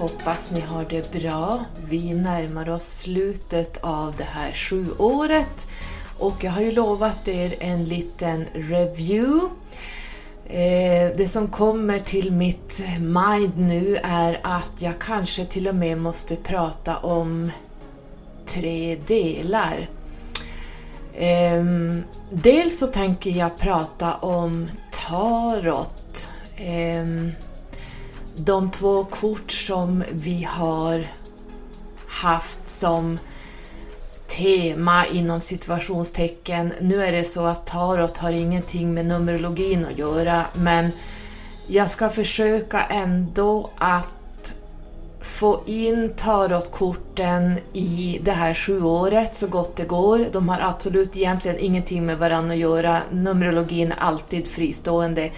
Hoppas ni har det bra. Vi närmar oss slutet av det här sjuåret och jag har ju lovat er en liten review. Eh, det som kommer till mitt mind nu är att jag kanske till och med måste prata om tre delar. Ehm, dels så tänker jag prata om tarot. Ehm, de två kort som vi har haft som tema inom situationstecken. Nu är det så att tarot har ingenting med numerologin att göra men jag ska försöka ändå att få in tarotkorten i det här sjuåret så gott det går. De har absolut egentligen ingenting med varandra att göra. Numerologin är alltid fristående.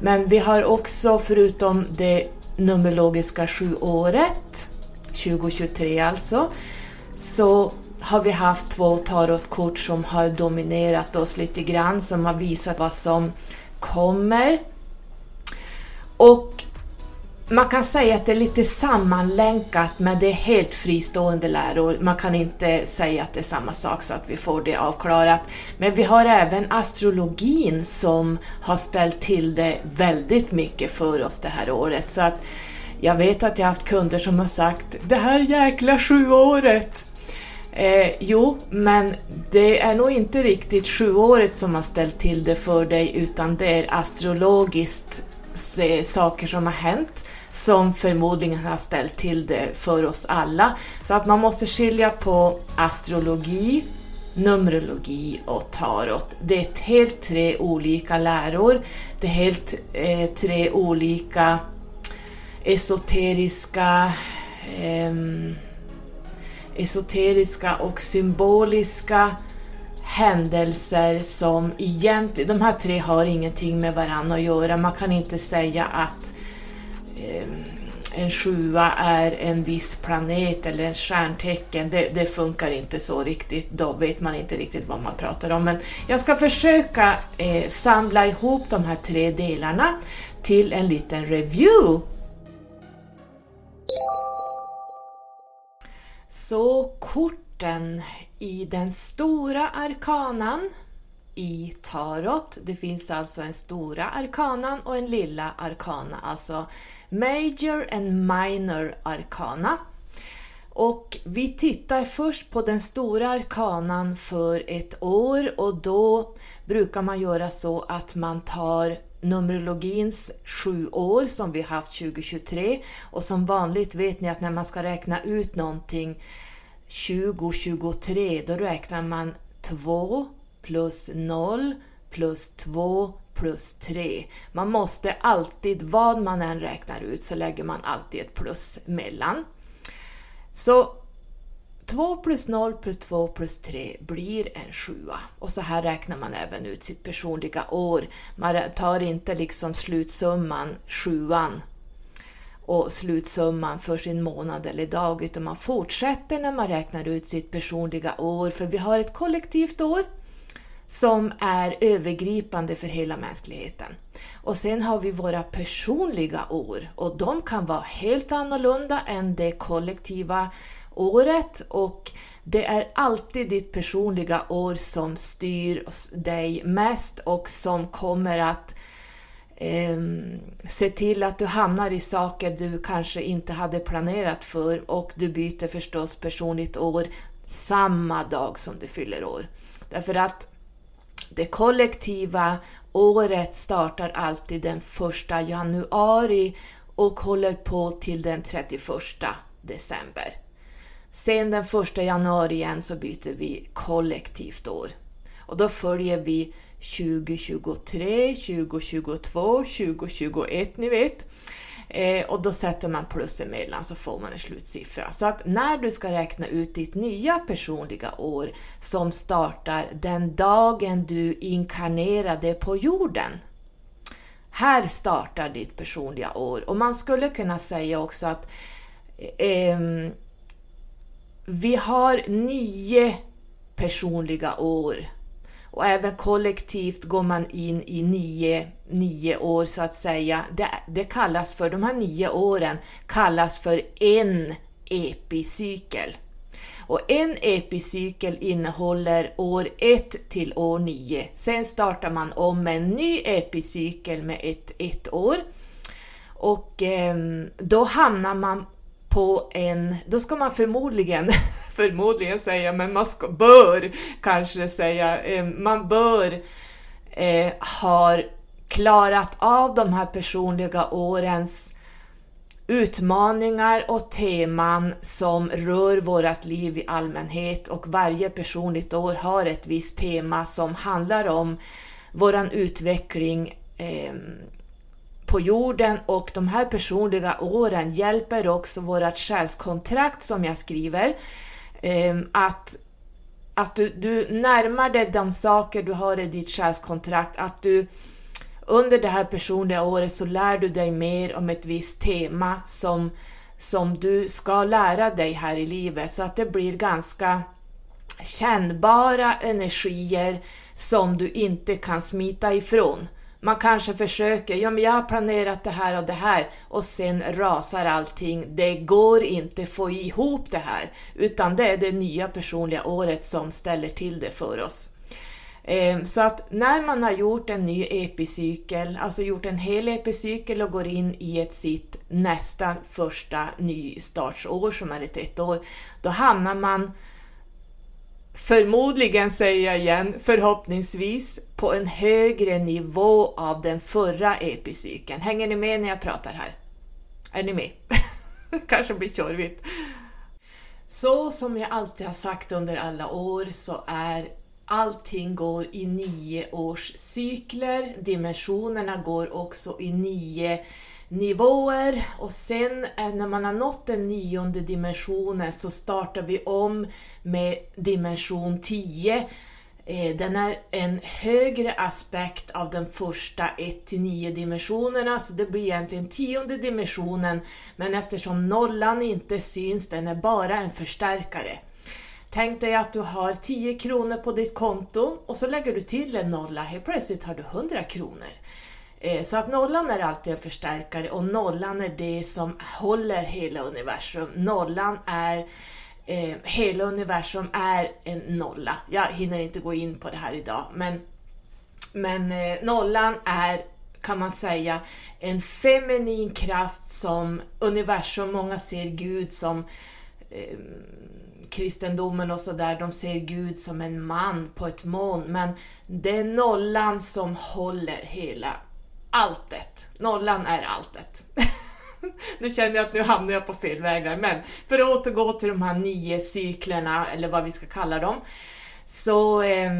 Men vi har också, förutom det numerologiska sjuåret, 2023 alltså, så har vi haft två tarotkort som har dominerat oss lite grann, som har visat vad som kommer. Och man kan säga att det är lite sammanlänkat men det är helt fristående läror. Man kan inte säga att det är samma sak så att vi får det avklarat. Men vi har även astrologin som har ställt till det väldigt mycket för oss det här året. Så att jag vet att jag har haft kunder som har sagt det här jäkla sjuåret Eh, jo, men det är nog inte riktigt sjuåret som har ställt till det för dig utan det är astrologiskt saker som har hänt som förmodligen har ställt till det för oss alla. Så att man måste skilja på astrologi, Numerologi och tarot. Det är helt tre olika läror. Det är helt eh, tre olika esoteriska eh, esoteriska och symboliska händelser som egentligen, de här tre har ingenting med varandra att göra. Man kan inte säga att eh, Eh, en sjua är en viss planet eller en stjärntecken. Det, det, funkar inte så riktigt. Då vet man inte riktigt vad man pratar om. Men jag ska försöka eh, samla ihop de här tre delarna till en liten review Så korten i den stora arkanan i tarot, det finns alltså en stora arkanan och en lilla arkana, alltså major and minor arkana. Och vi tittar först på den stora arkanan för ett år och då brukar man göra så att man tar Numerologins sju år som vi haft 2023 och som vanligt vet ni att när man ska räkna ut någonting 2023 då räknar man 2 plus 0 plus 2 plus 3. Man måste alltid, vad man än räknar ut, så lägger man alltid ett plus mellan. Så 2 plus 0 plus 2 plus 3 blir en sjua. Och så här räknar man även ut sitt personliga år. Man tar inte liksom slutsumman, sjuan, och slutsumman för sin månad eller dag, utan man fortsätter när man räknar ut sitt personliga år, för vi har ett kollektivt år som är övergripande för hela mänskligheten. Och sen har vi våra personliga år och de kan vara helt annorlunda än det kollektiva året och det är alltid ditt personliga år som styr dig mest och som kommer att eh, se till att du hamnar i saker du kanske inte hade planerat för och du byter förstås personligt år samma dag som du fyller år. Därför att det kollektiva året startar alltid den första januari och håller på till den 31 december. Sen den 1 januari igen så byter vi kollektivt år. Och då följer vi 2023, 2022, 2021, ni vet. Eh, och då sätter man plus emellan så får man en slutsiffra. Så att när du ska räkna ut ditt nya personliga år som startar den dagen du inkarnerade på jorden. Här startar ditt personliga år. Och man skulle kunna säga också att eh, vi har nio personliga år och även kollektivt går man in i nio, nio år så att säga. Det, det kallas för, de här nio åren kallas för en epicykel. Och en epicykel innehåller år 1 till år 9. Sen startar man om med en ny epicykel med ett, ett år. Och eh, då hamnar man på en, då ska man förmodligen, förmodligen säga, men man ska, bör kanske säga, eh, man bör eh, ha klarat av de här personliga årens utmaningar och teman som rör vårt liv i allmänhet. Och varje personligt år har ett visst tema som handlar om våran utveckling eh, på jorden. Och de här personliga åren hjälper också vårt själskontrakt som jag skriver. eh, Ehm, att att du, du närmar dig de saker du har i ditt själskontrakt, att du under det här personliga året så lär du dig mer om ett visst tema som, som du ska lära dig här i livet så att det blir ganska kännbara energier som du inte kan smita ifrån. Man kanske försöker, ja men jag har planerat det här och det här och sen rasar allting. Det går inte att få ihop det här, utan det är det nya personliga året som ställer till det för oss. Ehm, så att när man har gjort en ny epicykel, alltså gjort en hel epicykel och går in i ett sitt nästa första nystartsår som är ett ett år, då hamnar man förmodligen, säger jag igen, förhoppningsvis på en högre nivå av den förra epicykeln. Hänger ni med när jag pratar här? Är ni med? Kanske blir tjorvigt. Så som jag alltid har sagt under alla år så är allting går i nio års cykler. Dimensionerna går också i nio nivåer och sen eh, när man har nått den nionde dimensionen så startar vi om med dimension 10. Eh, den är en högre aspekt av den första 1-9 dimensionerna, så det blir egentligen tionde dimensionen, men eftersom nollan inte syns, den är bara en förstärkare. Tänk dig att du har 10 kronor på ditt konto och så lägger du till en nolla, helt plötsligt har du 100 kronor. Eh, så att nollan är alltid en förstärkare och nollan är det som håller hela universum. Nollan är eh, hela universum är en nolla. Jag hinner inte gå in på det här idag, men, men eh, nollan är kan man säga en feminin kraft som universum, många ser Gud som eh, kristendomen och sådär, de ser Gud som en man på ett moln, men det är nollan som håller hela alltet. Nollan är alltet. nu känner jag att nu hamnar jag på fel vägar, men för att återgå till de här nio cyklerna, eller vad vi ska kalla dem, så eh,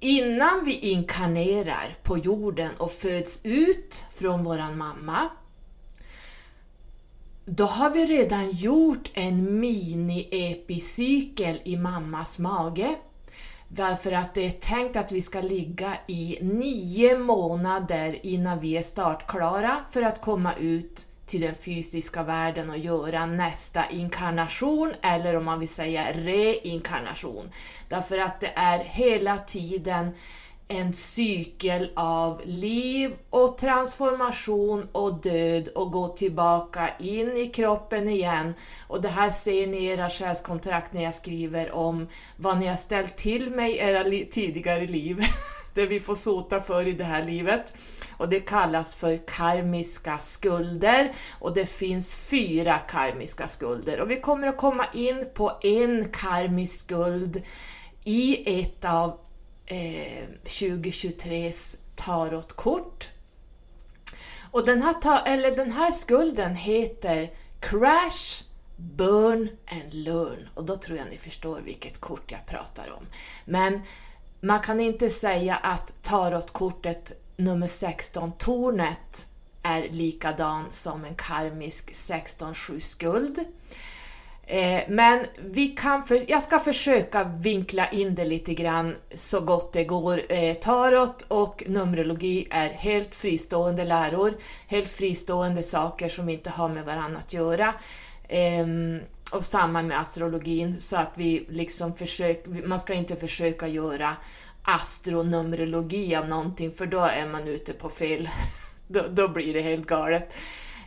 innan vi inkarnerar på jorden och föds ut från våran mamma, då har vi redan gjort en mini-epicykel i mammas mage. Därför att det är tänkt att vi ska ligga i nio månader innan vi är startklara för att komma ut till den fysiska världen och göra nästa inkarnation, eller om man vill säga reinkarnation. Därför att det är hela tiden en cykel av liv och transformation och död och gå tillbaka in i kroppen igen. Och det här ser ni i era själskontrakt när jag skriver om vad ni har ställt till mig i era li tidigare liv. det vi får sota för i det här livet. Och det kallas för karmiska skulder och det finns fyra karmiska skulder. Och vi kommer att komma in på en karmisk skuld i ett av eh, 2023s tarotkort. Och den här, eller den här skulden heter Crash, Burn and Learn. Och då tror jag ni förstår vilket kort jag pratar om. Men man kan inte säga att tarotkortet nummer 16, tornet, är likadan som en karmisk 16-7 skuld. Eh, men vi kan för, jag ska försöka vinkla in det lite grann så gott det går. Eh, tarot och Numerologi är helt fristående läror, helt fristående saker som inte har med varandra att göra. Ehm, och samma med astrologin, så att vi liksom försöker, man ska inte försöka göra astronumerologi av någonting för då är man ute på fel. då, då blir det helt galet.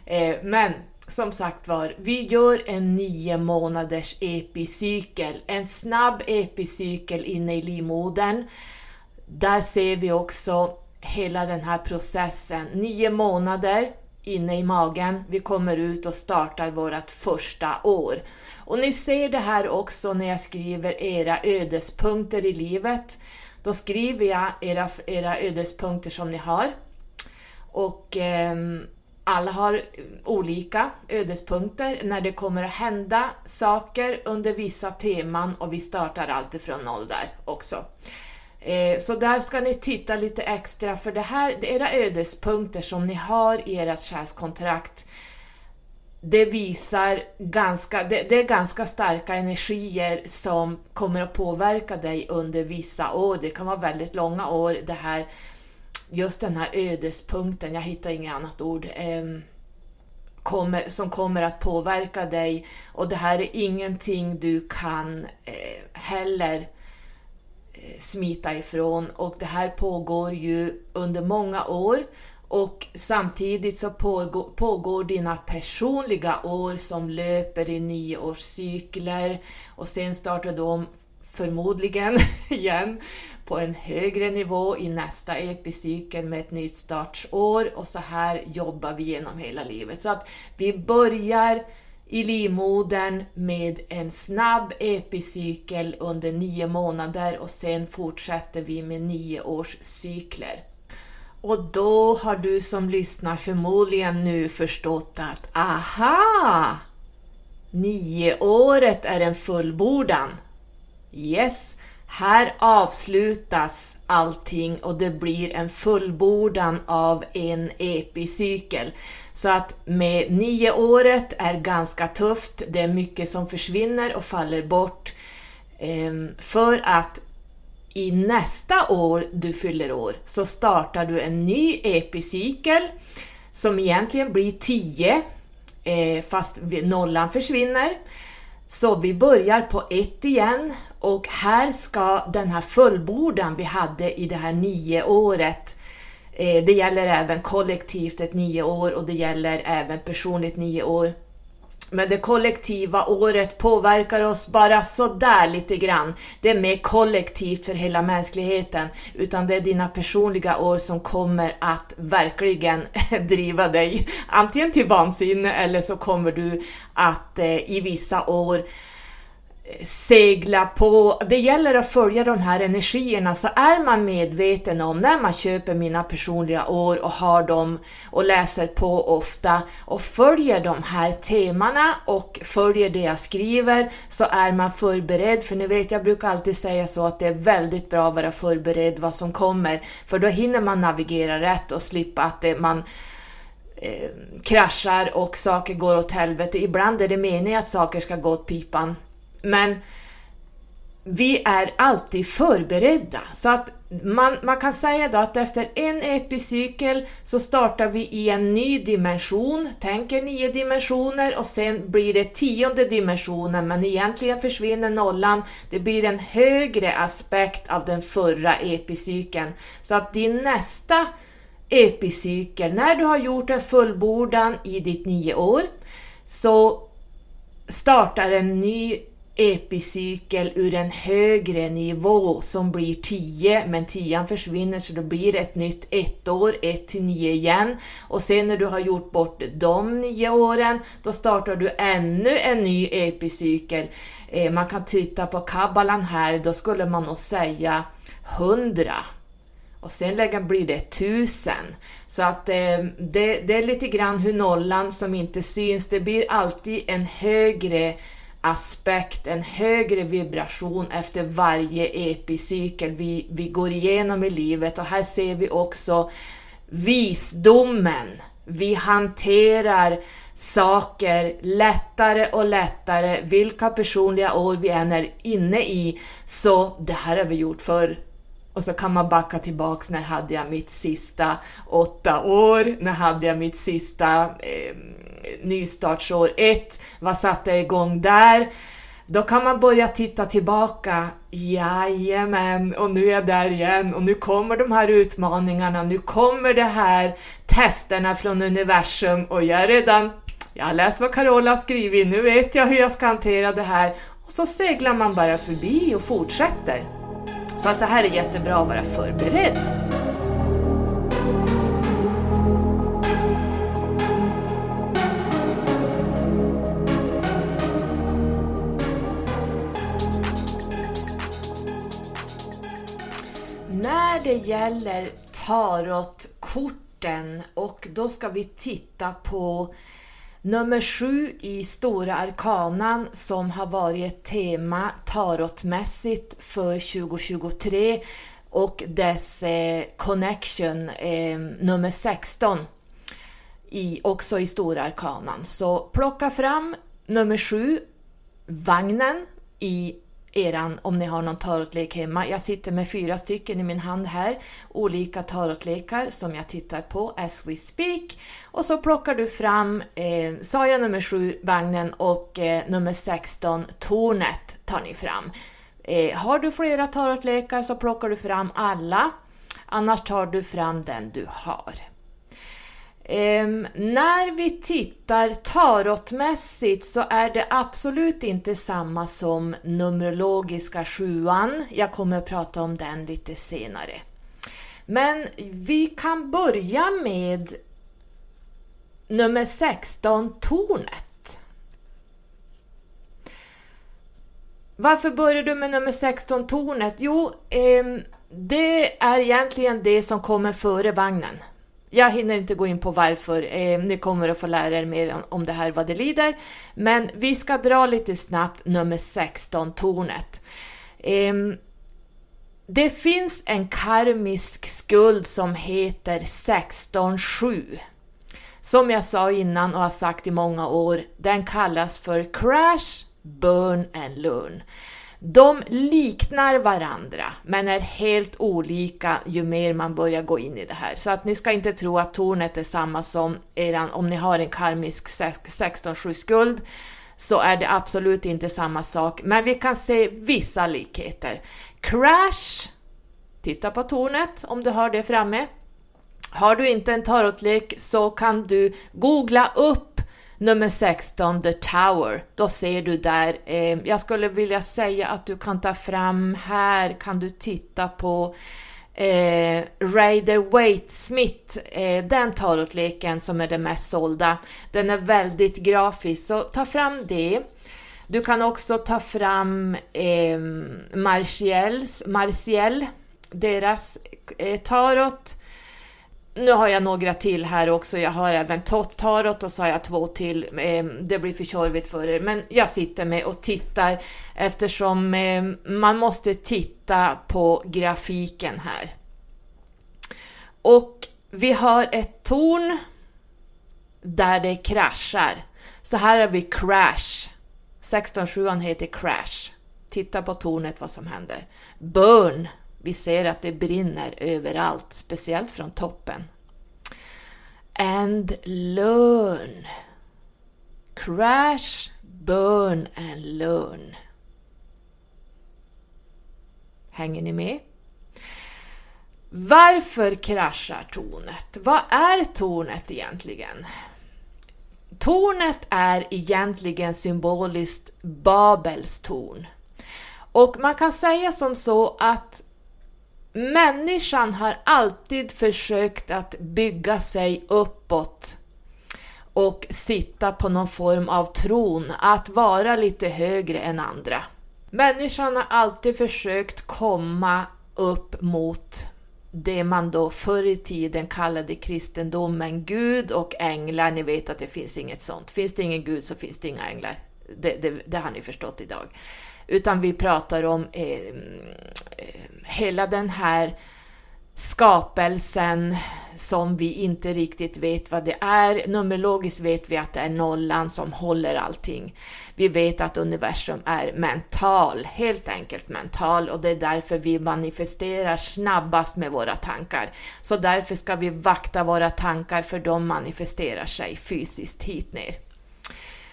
Eh, men som sagt var, vi gör en nio månaders epicykel, en snabb epicykel inne i livmodern. Där ser vi också hela den här processen. Nio månader inne i magen, vi kommer ut och startar vårt första år. Och ni ser det här också när jag skriver era ödespunkter i livet. Då skriver jag era, era ödespunkter som ni har. Och eh, alla har eh, olika ödespunkter när det kommer att hända saker under vissa teman och vi startar alltid från noll där också. Eh, så där ska ni titta lite extra för det här, det era ödespunkter som ni har i ert kärlekskontrakt det visar ganska, det, det, är ganska starka energier som kommer att påverka dig under vissa år. Det kan vara väldigt långa år det här just den här ödespunkten, jag hittar inget annat ord, eh, kommer, som kommer att påverka dig. Och det här är ingenting du kan eh, heller eh, smita ifrån. Och det här pågår ju under många år. Och samtidigt så pågår, pågår dina personliga år som löper i nioårscykler och sen startar de förmodligen igen på en högre nivå i nästa epicykel med ett nytt startsår och så här jobbar vi genom hela livet. Så att vi börjar i livmodern med en snabb epicykel under nio månader och sen fortsätter vi med nio års cykler. Och då har du som lyssnar förmodligen nu förstått att aha! Nioåret är en fullbordan. Yes, här avslutas allting och det blir en fullbordan av en epicykel. Så att med nio året är ganska tufft, det är mycket som försvinner och faller bort. Ehm, för att i nästa år du fyller år så startar du en ny epicykel som egentligen blir 10 eh, fast nollan försvinner. Så vi börjar på ett igen och här ska den här fullbordan vi hade i det här nio året eh, det gäller även kollektivt ett nio år och det gäller även personligt nio år. Men det kollektiva året påverkar oss bara sådär lite grann. Det är mer kollektivt för hela mänskligheten, utan det är dina personliga år som kommer att verkligen driva dig antingen till vansinne eller så kommer du att eh, i vissa år segla på. Det gäller att följa de här energierna, så är man medveten om när man köper mina personliga år och har dem och läser på ofta och följer de här temana och följer det jag skriver så är man förberedd. För ni vet, jag brukar alltid säga så att det är väldigt bra att vara förberedd vad som kommer, för då hinner man navigera rätt och slippa att det, man eh, kraschar och saker går åt helvete. Ibland är det meningen att saker ska gå åt pipan men vi är alltid förberedda. Så att man, man kan säga då att efter en epicykel så startar vi i en ny dimension, tänker nio dimensioner och sen blir det tionde dimensionen men egentligen försvinner nollan. Det blir en högre aspekt av den förra epicykeln. Så att din nästa epicykel, när du har gjort en fullbordan i ditt nio år, så startar en ny epicykel ur en högre nivå som blir 10, men 10 försvinner så då blir det ett nytt ett år, 1 till 9 igen. Och sen när du har gjort bort de 9 åren, då startar du ännu en ny epicykel. Eh, man kan titta på kabbalan här, då skulle man nog säga 100 och sen blir det 1000. Så att eh, det, det, är lite grann hur nollan som inte syns, det blir alltid en högre aspekt, en högre vibration efter varje epicykel vi, vi går igenom i livet och här ser vi också visdomen. Vi hanterar saker lättare och lättare, vilka personliga år vi än är inne i, så det här har vi gjort förr. Och så kan man backa tillbaks, när hade jag mitt sista åtta år? När hade jag mitt sista eh, nystartsår Ett, vad satte jag igång där? Då kan man börja titta tillbaka. Jajamän, och nu är jag där igen och nu kommer de här utmaningarna, nu kommer det här testerna från universum och jag är redan, jag har läst vad Carola har skrivit, nu vet jag hur jag ska hantera det här och så seglar man bara förbi och fortsätter. Så att det här är jättebra att vara förberedd. När det gäller tarotkorten och då ska vi titta på nummer sju i Stora Arkanan som har varit ett tema tarotmässigt för 2023 och dess eh, connection eh, nummer 16 i, också i Stora Arkanan. Så plocka fram nummer sju, vagnen i eran, om ni har någon tarotlek hemma. Jag sitter med fyra stycken i min hand här, olika tarotlekar som jag tittar på as we speak. Och så plockar du fram, eh, Saja nummer 7, vagnen och eh, nummer 16, tornet tar ni fram. Eh, har du flera tarotlekar så plockar du fram alla, annars tar du fram den du har. Um, när vi tittar tarotmässigt så är det absolut inte samma som Numerologiska sjuan. Jag kommer att prata om den lite senare. Men vi kan börja med nummer 16, tornet. Varför börjar du med nummer 16, tornet? Jo, um, det är egentligen det som kommer före vagnen. Jag hinner inte gå in på varför, eh, ni kommer att få lära er mer om det här vad det lider. Men vi ska dra lite snabbt nummer 16, tornet. Eh, det finns en karmisk skuld som heter 16.7. Som jag sa innan och har sagt i många år, den kallas för crash, burn and learn. De liknar varandra men är helt olika ju mer man börjar gå in i det här. Så att ni ska inte tro att tornet är samma som eran, om ni har en karmisk 16-7 skuld så är det absolut inte samma sak, men vi kan se vissa likheter. Crash, titta på tornet om du har det framme. Har du inte en tarotlek så kan du googla upp Nummer 16, The Tower. Då ser du där, eh, jag skulle vilja säga att du kan ta fram här, kan du titta på eh, Raider Waite Smith, eh, den tarotleken som är den mest sålda. Den är väldigt grafisk, så ta fram det. Du kan också ta fram eh, Marciel, deras eh, tarot nu har jag några till här också. Jag har även Tarot och så har jag två till. Ehm, det blir för tjorvigt för er, men jag sitter med och tittar eftersom ehm, man måste titta på grafiken här. Och vi har ett torn där det kraschar. Så här har vi crash. 16.7 heter crash. Titta på tornet vad som händer. Burn vi ser att det brinner överallt, speciellt från toppen. And learn. Crash, burn and learn. Hänger ni med? Varför kraschar tornet? Vad är tornet egentligen? Tornet är egentligen symboliskt Babels torn. Och man kan säga som så att Människan har alltid försökt att bygga sig uppåt och sitta på någon form av tron, att vara lite högre än andra. Människan har alltid försökt komma upp mot det man då förr i tiden kallade kristendomen Gud och änglar. Ni vet att det finns inget sånt. Finns det ingen Gud så finns det inga änglar. Det, det, det har ni förstått idag. Utan vi pratar om eh, eh, hela den här skapelsen som vi inte riktigt vet vad det är. Numerologiskt vet vi att det är nollan som håller allting. Vi vet att universum är mental, helt enkelt mental och det är därför vi manifesterar snabbast med våra tankar. Så därför ska vi vakta våra tankar för de manifesterar sig fysiskt hit ner.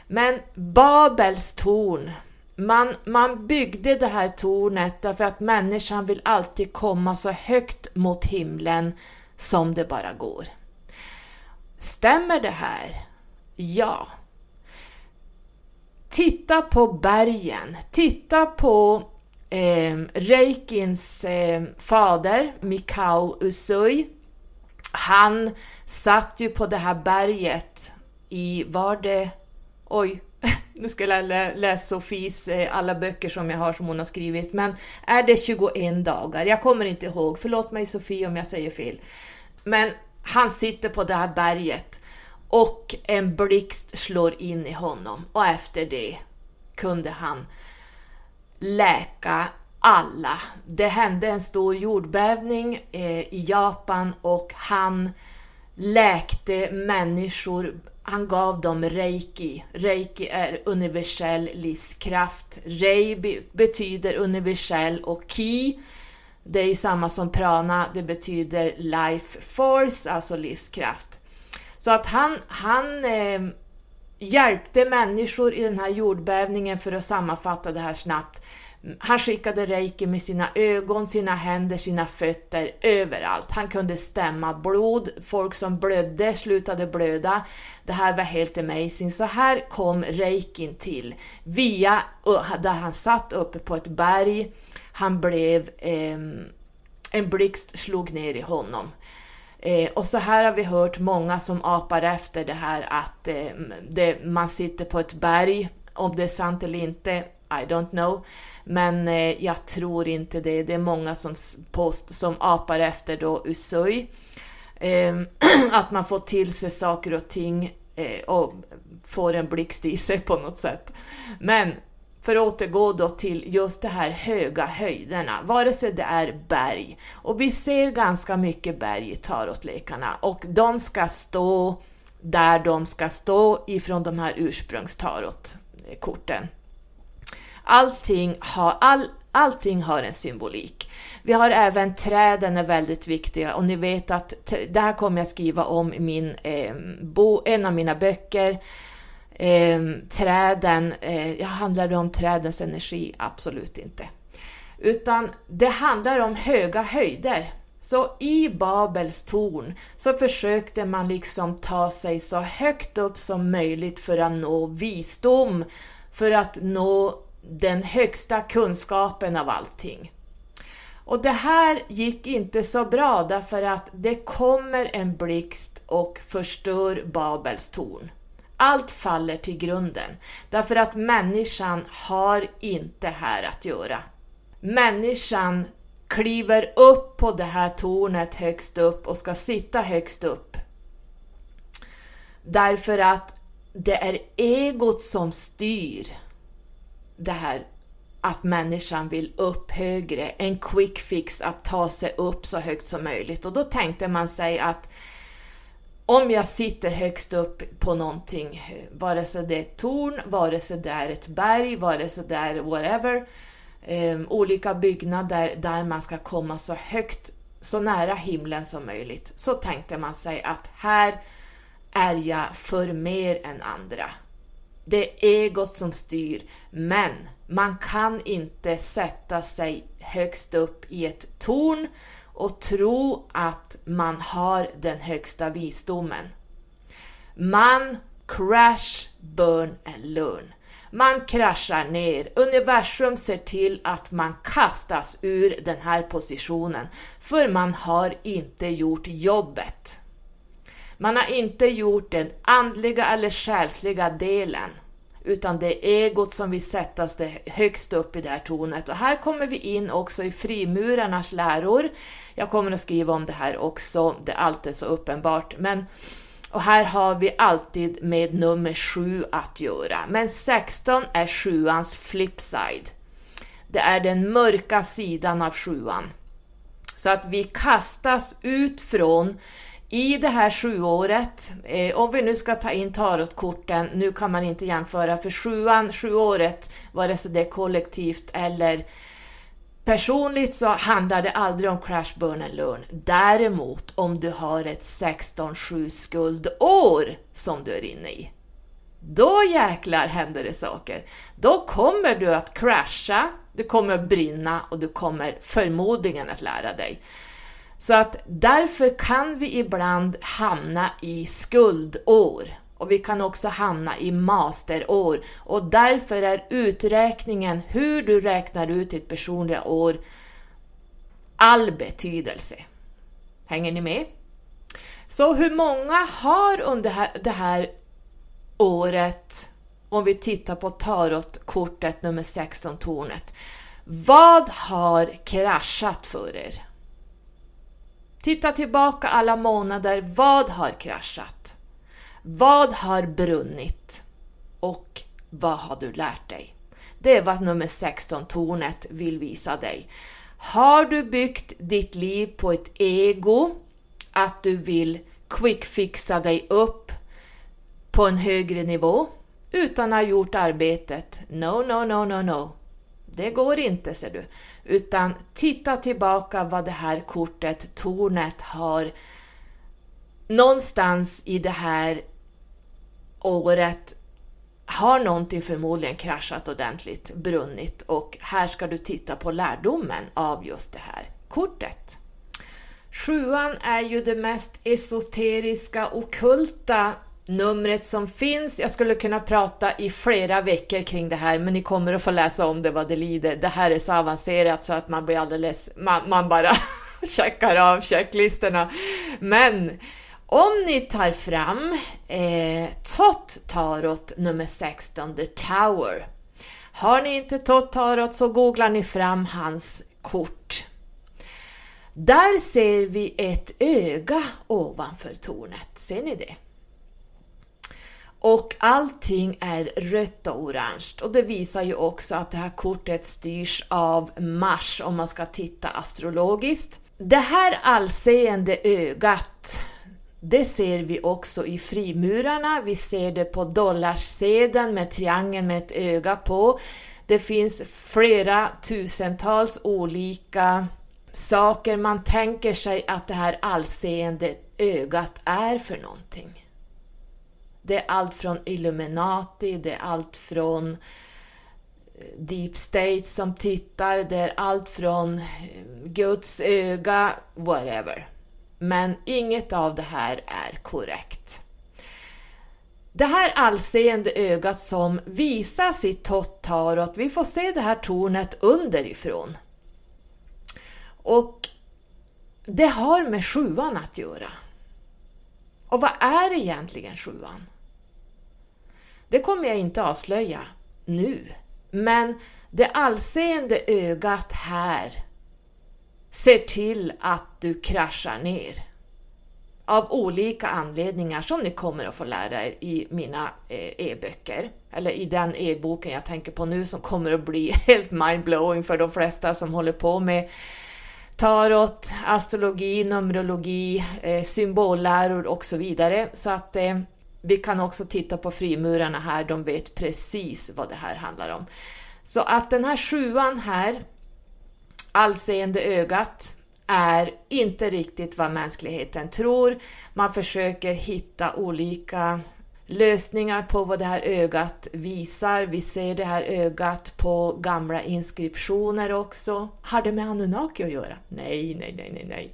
Men Babels torn man, man byggde det här tornet därför att människan vill alltid komma så högt mot himlen som det bara går. Stämmer det här? Ja. Titta på bergen, titta på eh, Reikins eh, fader Mikao Usui. Han satt ju på det här berget i, var det, oj, nu ska jag lä läsa Sofies eh, alla böcker som jag har som hon har skrivit, men är det 21 dagar? Jag kommer inte ihåg, förlåt mig Sofie om jag säger fel. Men han sitter på det här berget och en blixt slår in i honom och efter det kunde han läka alla. Det hände en stor jordbävning eh, i Japan och han läkte människor, han gav dem reiki. Reiki är universell livskraft. Rei betyder universell och ki, det är samma som prana, det betyder life force, alltså livskraft. Så att han, han eh, hjälpte människor i den här jordbävningen, för att sammanfatta det här snabbt. Han skickade reiki med sina ögon, sina händer, sina fötter, överallt. Han kunde stämma blod, folk som blödde slutade blöda. Det här var helt amazing. Så här kom reikin till, via där han satt uppe på ett berg. Han blev, eh, en blixt slog ner i honom. Eh, och så här har vi hört många som apar efter det här att eh, det, man sitter på ett berg, om det är sant eller inte, I don't know. Men eh, jag tror inte det. Det är många som, post, som apar efter då Usui. Eh, att man får till sig saker och ting eh, och får en blixt i sig på något sätt. Men för att återgå då till just de här höga höjderna, vare sig det är berg. Och vi ser ganska mycket berg i tarotlekarna och de ska stå där de ska stå ifrån de här ursprungstarotkorten. Allting har, all, allting har en symbolik. Vi har även träden är väldigt viktiga och ni vet att det här kommer jag skriva om i min, eh, bo, en av mina böcker eh, träden, eh, handlar det om trädens energi? Absolut inte. Utan det handlar om höga höjder. Så i Babels torn så försökte man liksom ta sig så högt upp som möjligt för att nå visdom, för att nå den högsta kunskapen av allting. Och det här gick inte så bra därför att det kommer en blixt och förstör Babels torn. Allt faller till grunden, därför att människan har inte här att göra. Människan kliver upp på det här tornet högst upp och ska sitta högst upp. Därför att det är egot som styr det här att människan vill upp högre, en quick fix att ta sig upp så högt som möjligt. Och då tänkte man sig att om jag sitter högst upp på någonting, vare sig det är ett torn, vare sig det är ett berg, vare sig det är whatever, eh, olika byggnader där man ska komma så högt, så nära himlen som möjligt, så tänkte man sig att här är jag för mer än andra. Det är egot som styr, men man kan inte sätta sig högst upp i ett torn och tro att man har den högsta visdomen. Man crash, burn and learn. Man kraschar ner. Universum ser till att man kastas ur den här positionen, för man har inte gjort jobbet. Man har inte gjort den andliga eller själsliga delen utan det är egot som vill sättas det högst upp i det här tornet. Och här kommer vi in också i frimurarnas läror. Jag kommer att skriva om det här också, det är alltid så uppenbart. Men, och här har vi alltid med nummer 7 att göra. Men 16 är sjuans flipside. Det är den mörka sidan av sjuan. Så att vi kastas ut från i det här sjuåret, eh, om vi nu ska ta in tarotkorten, nu kan man inte jämföra för sjuan, sjuåret, vare sig det är kollektivt eller personligt så handlar det aldrig om crash, burn and learn. Däremot om du har ett 16-7 skuldår som du är inne i, då jäklar händer det saker. Då kommer du att krascha, du kommer att brinna och du kommer förmodligen att lära dig. Så att därför kan vi ibland hamna i skuldår och vi kan också hamna i masterår och därför är uträkningen, hur du räknar ut ditt personliga år, all betydelse. Hänger ni med? Så hur många har under det här året, om vi tittar på tarotkortet nummer 16, tornet, vad har kraschat för er? Titta tillbaka alla månader, vad har kraschat? Vad har brunnit? Och vad har du lärt dig? Det är vad nummer 16 tornet vill visa dig. Har du byggt ditt liv på ett ego, att du vill quickfixa dig upp på en högre nivå utan att ha gjort arbetet? No, no, no, no, no. Det går inte, ser du. Utan titta tillbaka vad det här kortet, tornet, har någonstans i det här året har någonting förmodligen kraschat ordentligt, brunnit och här ska du titta på lärdomen av just det här kortet. Sjuan är ju det mest esoteriska, okulta numret som finns. Jag skulle kunna prata i flera veckor kring det här, men ni kommer att få läsa om det vad det lider. Det här är så avancerat så att man blir alldeles, man, man bara checkar av checklistorna. Men om ni tar fram eh, Tot Tarot nummer 16, The Tower. Har ni inte Tot Tarot så googlar ni fram hans kort. Där ser vi ett öga ovanför tornet, ser ni det? Och allting är rött och orange och det visar ju också att det här kortet styrs av Mars om man ska titta astrologiskt. Det här allseende ögat det ser vi också i frimurarna, vi ser det på dollarsedeln med triangeln med ett öga på. Det finns flera tusentals olika saker man tänker sig att det här allseende ögat är för någonting. Det är allt från Illuminati, det är allt från eh, Deep State som tittar, det är allt från eh, Guds öga, whatever. Men inget av det här är korrekt. Det här allseende ögat som visar sitt tot-tarot, vi får se det här tornet underifrån. Och det har med sjuan att göra. Och vad är egentligen sjuan? Det kommer jag inte avslöja nu, men det allseende ögat här ser till att du kraschar ner. Av olika anledningar som ni kommer att få lära er i mina eh, e-böcker. Eller i den e-boken jag tänker på nu som kommer att bli helt mindblowing för de flesta som håller på med tarot, astrologi, numerologi, eh, symbolläror och så vidare. Så att eh, vi kan också titta på frimurarna här, de vet precis vad det här handlar om. Så att den här sjuan här allseende ögat är inte riktigt vad mänskligheten tror. Man försöker hitta olika lösningar på vad det här ögat visar. Vi ser det här ögat på gamla inskriptioner också. Har det med Anunnaki att göra? Nej, nej, nej, nej, nej.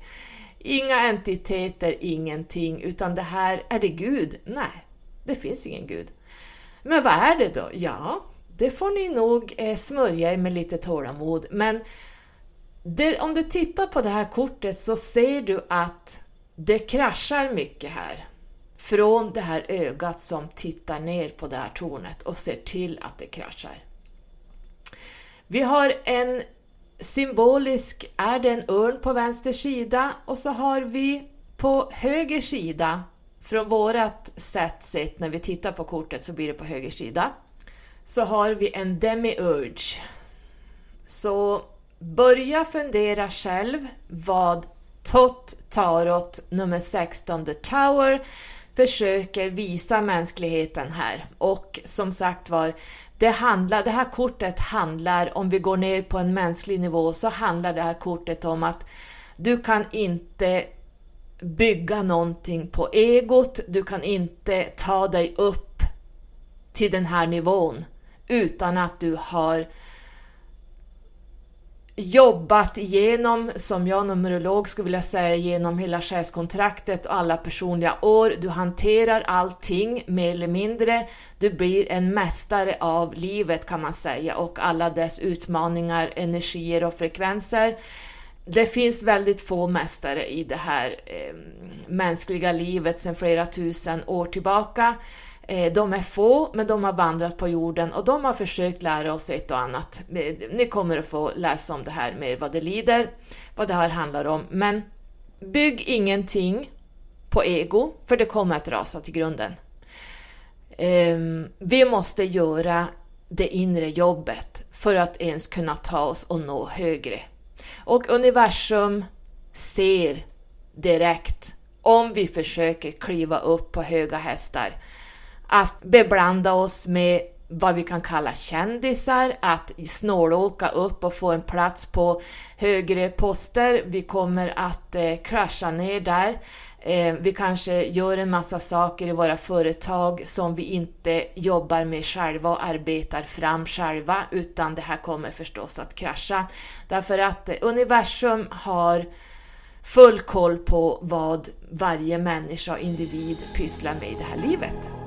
Inga entiteter, ingenting, utan det här, är det Gud? Nej, det finns ingen Gud. Men vad är det då? Ja, det får ni nog eh, smörja er med lite tålamod, men det, om du tittar på det här kortet så ser du att det kraschar mycket här. Från det här ögat som tittar ner på det här tornet och ser till att det kraschar. Vi har en symbolisk, är det en örn på vänster sida och så har vi på höger sida, från vårat sätt sett när vi tittar på kortet så blir det på höger sida, så har vi en demiurge. Så Börja fundera själv vad Tot Tarot nummer 16, The Tower, försöker visa mänskligheten här. Och som sagt var, det, handlar, det här kortet handlar, om vi går ner på en mänsklig nivå, så handlar det här kortet om att du kan inte bygga någonting på egot, du kan inte ta dig upp till den här nivån utan att du har jobbat igenom, som jag numerolog skulle vilja säga, genom hela chefskontraktet och alla personliga år. Du hanterar allting mer eller mindre. Du blir en mästare av livet kan man säga och alla dess utmaningar, energier och frekvenser. Det finns väldigt få mästare i det här eh, mänskliga livet sedan flera tusen år tillbaka. Eh, de är få, men de har vandrat på jorden och de har försökt lära oss ett och annat. Eh, ni kommer att få läsa om det här mer vad det lider, vad det här handlar om. Men bygg ingenting på ego, för det kommer att rasa till grunden. Ehm, vi måste göra det inre jobbet för att ens kunna ta oss och nå högre. Och universum ser direkt om vi försöker kliva upp på höga hästar att beblanda oss med vad vi kan kalla kändisar, att snålåka upp och få en plats på högre poster. Vi kommer att eh, krascha ner där. Eh, vi kanske gör en massa saker i våra företag som vi inte jobbar med själva och arbetar fram själva, utan det här kommer förstås att krascha. Därför att eh, universum har full koll på vad varje människa och individ pysslar med i det här livet.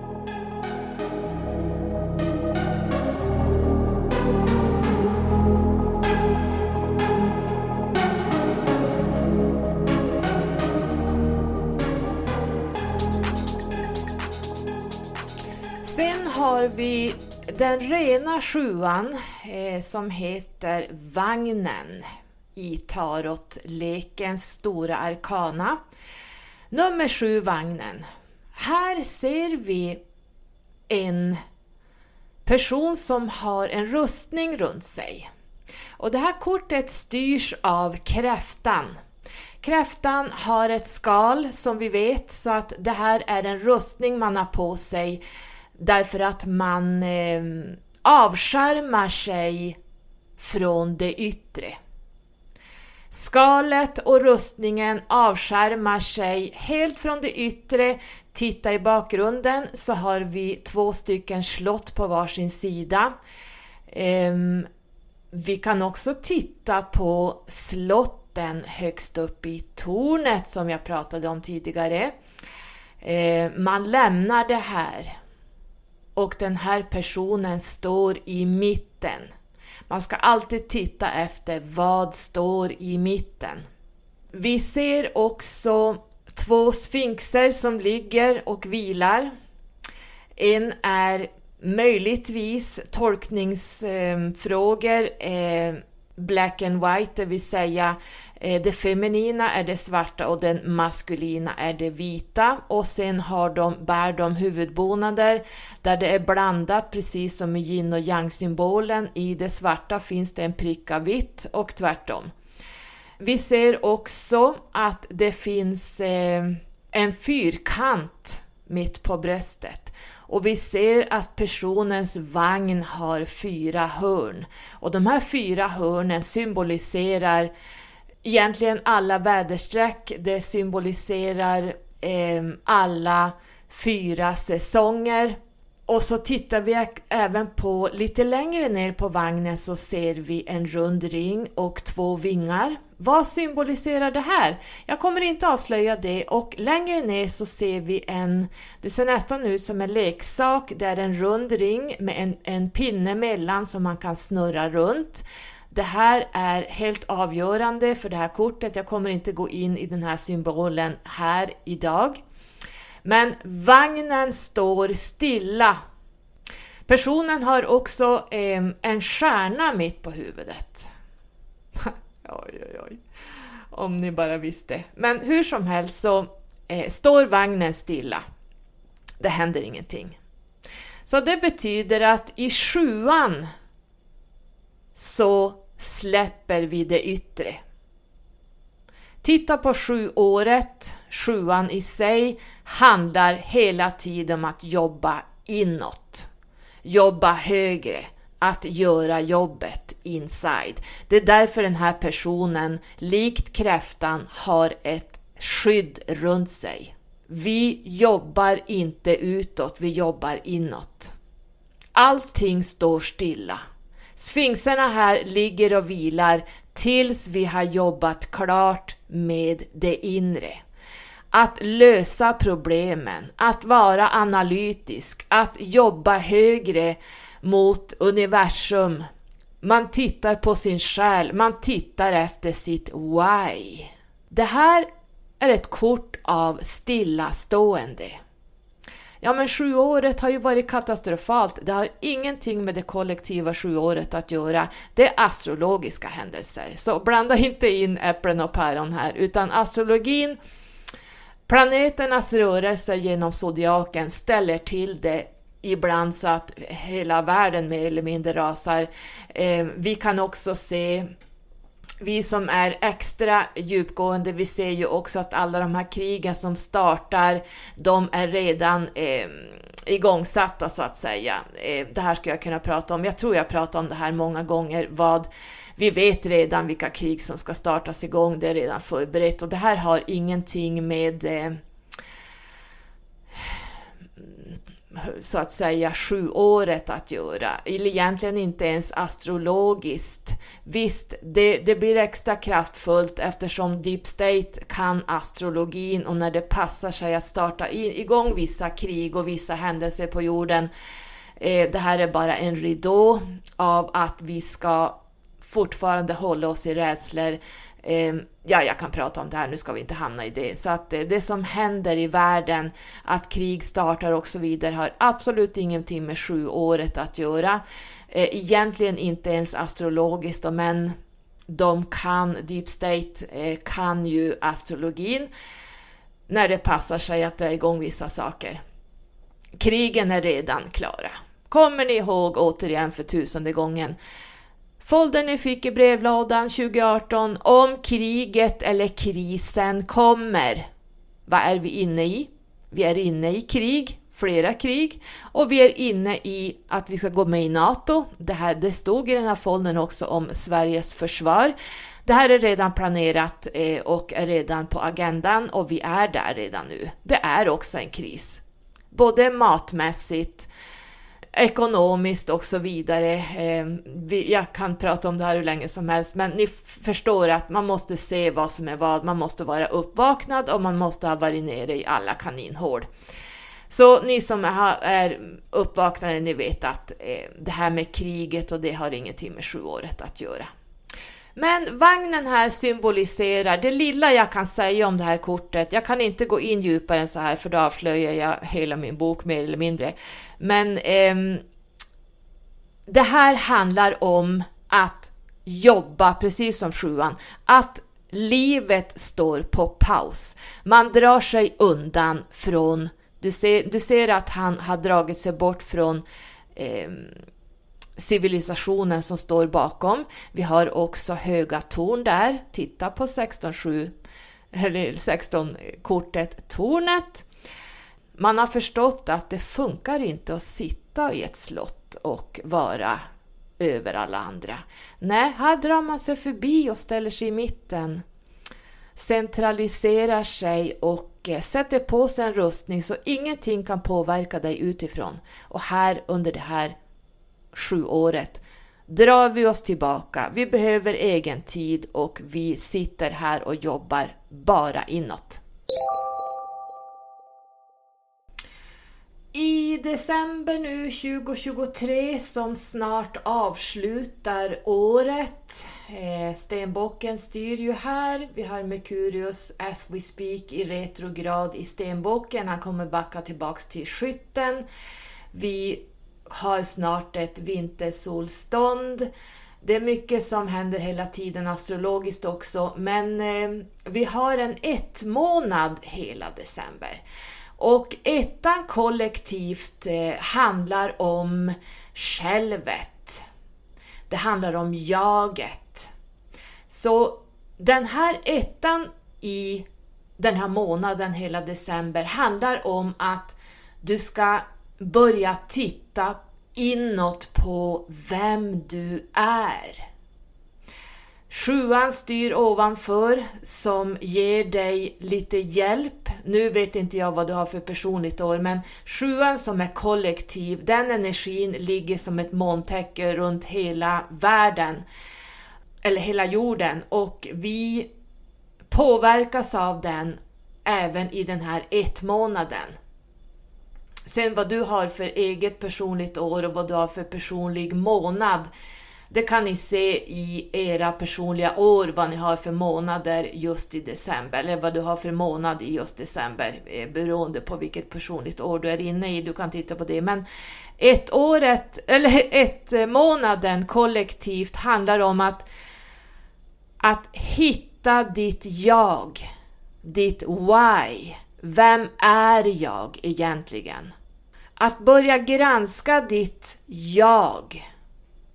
Har vi den rena sjuan eh, som heter Vagnen i tarotlekens stora arkana. Nummer sju, Vagnen. Här ser vi en person som har en rustning runt sig. Och det här kortet styrs av kräftan. Kräftan har ett skal som vi vet så att det här är en rustning man har på sig Därför att man eh, avskärmar sig från det yttre. Skalet och rustningen avskärmar sig helt från det yttre. Titta i bakgrunden så har vi två stycken slott på varsin sida. Um, vi kan också titta på slotten högst upp i tornet som jag pratade om tidigare. Uh, man lämnar det här och den här personen står i mitten. Man ska alltid titta efter vad står i mitten. Vi ser också två sfinxer som ligger och vilar. En är möjligtvis tolkningsfrågor, eh, black and white, det vill säga Eh, det feminina är det svarta och den maskulina är det vita och sen har de, bär de huvudbonader där det är blandat precis som i yin och yang symbolen. I det svarta finns det en prick av vitt och tvärtom. Vi ser också att det finns eh, en fyrkant mitt på bröstet och vi ser att personens vagn har fyra hörn och de här fyra hörnen symboliserar egentligen alla väderstreck. Det symboliserar eh, alla fyra säsonger. Och så tittar vi även på, lite längre ner på vagnen så ser vi en rund ring och två vingar. Vad symboliserar det här? Jag kommer inte avslöja det och längre ner så ser vi en, det ser nästan ut som en leksak, det är en rund ring med en, en pinne mellan som man kan snurra runt. Det här är helt avgörande för det här kortet. Jag kommer inte gå in i den här symbolen här idag. Men vagnen står stilla. Personen har också eh, en stjärna mitt på huvudet. oj, oj, oj. Om ni bara visste. Men hur som helst så eh, står vagnen stilla. Det händer ingenting. Så det betyder att i sjuan så släpper vi det yttre. Titta på sjuåret, sjuan i sig, handlar hela tiden om att jobba inåt, jobba högre, att göra jobbet inside. Det är därför den här personen, likt kräftan, har ett skydd runt sig. Vi jobbar inte utåt, vi jobbar inåt. allting står stilla. Sfinxerna här ligger och vilar tills vi har jobbat klart med det inre. Att lösa problemen, att vara analytisk, att jobba högre mot universum. Man tittar på sin själ, man tittar efter sitt why. Det här är ett kort av stillastående. Ja, men sjuåret har ju varit katastrofalt. Det har ingenting med det kollektiva sjuåret att göra. Det är astrologiska händelser. Så blanda inte in äpplen och päron här, utan astrologin, planeternas rörelser genom zodiaken ställer till det ibland så att hela världen mer eller mindre rasar. Eh, vi kan också se vi som är extra djupgående, vi ser ju också att alla de här krigen som startar, de är redan eh, igångsatta så att säga. Eh, det här ska jag kunna prata om. Jag tror jag pratat om det här många gånger. Vad vi vet redan vilka krig som ska startas igång, det är redan förberett och det här har ingenting med eh, så att säga sjuåret att göra, eller egentligen inte ens astrologiskt. Visst, det, det blir extra kraftfullt eftersom Deep State kan astrologin och när det passar sig att starta igång vissa krig och vissa händelser på jorden. Eh, det här är bara en ridå av att vi ska fortfarande hålla oss i rädslor Ehm, ja, jag kan prata om det här, nu ska vi inte hamna i det. Så att eh, det som händer i världen, att krig startar och så vidare, har absolut ingenting med sjuåret att göra. Eh, egentligen inte ens astrologiskt, men de kan, Deep State eh, kan ju astrologin när det passar sig att dra igång vissa saker. Krigen är redan klara. Kommer ni ihåg återigen för tusende gången Foldern ni fick i brevlådan 2018 om kriget eller krisen kommer. Vad är vi inne i? Vi är inne i krig, flera krig och vi är inne i att vi ska gå med i NATO. Det, här, det stod i den här foldern också om Sveriges försvar. Det här är redan planerat eh, och är redan på agendan och vi är där redan nu. Det är också en kris, både matmässigt, ekonomiskt och så vidare. Ehm, jag kan prata om det här hur länge som helst, men ni förstår att man måste se vad som är vad. Man måste vara uppvaknad och man måste ha varit nere i alla kaninhål. Så ni som är uppvaknade, ni vet att eh, det här med kriget och det har ingenting med sjuåret att göra. Men vagnen här symboliserar det lilla jag kan säga om det här kortet. Jag kan inte gå in djupare än så här för då avslöjar jag hela min bok mer eller mindre. Men eh, det här handlar om att jobba, precis som sjuan, att livet står på paus. Man drar sig undan från, du ser, du ser att han har dragit sig bort från eh, civilisationen som står bakom. Vi har också höga torn där. Titta på 16.7 eller 16-kortet Tornet. Man har förstått att det funkar inte att sitta i ett slott och vara över alla andra. Nej, här drar man sig förbi och ställer sig i mitten, centraliserar sig och eh, sätter på sig en rustning så ingenting kan påverka dig utifrån. Och här under det här sjuåret drar vi oss tillbaka. Vi behöver egen tid och vi sitter här och jobbar bara inåt. I december nu 2023 som snart avslutar året. Eh, stenbocken styr ju här. Vi har Merkurius as we speak i retrograd i stenbocken. Han kommer backa tillbaks till skytten. Vi har snart ett vintersolstånd. Det är mycket som händer hela tiden astrologiskt också, men eh, vi har en ett månad hela december. Och ettan kollektivt eh, handlar om självet. Det handlar om jaget. Så den här ettan i den här månaden, hela december, handlar om att du ska börja titta inåt på vem du är. Sjuan styr ovanför som ger dig lite hjälp. Nu vet inte jag vad du har för personligt år, men sjuan som är kollektiv, den energin ligger som ett molntäcke runt hela världen, eller hela jorden, och vi påverkas av den även i den här ett månaden. Sen vad du har för eget personligt år och vad du har för personlig månad, det kan ni se i era personliga år, vad ni har för månader just i december, eller vad du har för månad i just december, eh, beroende på vilket personligt år du är inne i. Du kan titta på det. Men ett året, eller ett eh, månaden kollektivt handlar om att, att hitta ditt jag, ditt why. Vem är jag egentligen? Att börja granska ditt jag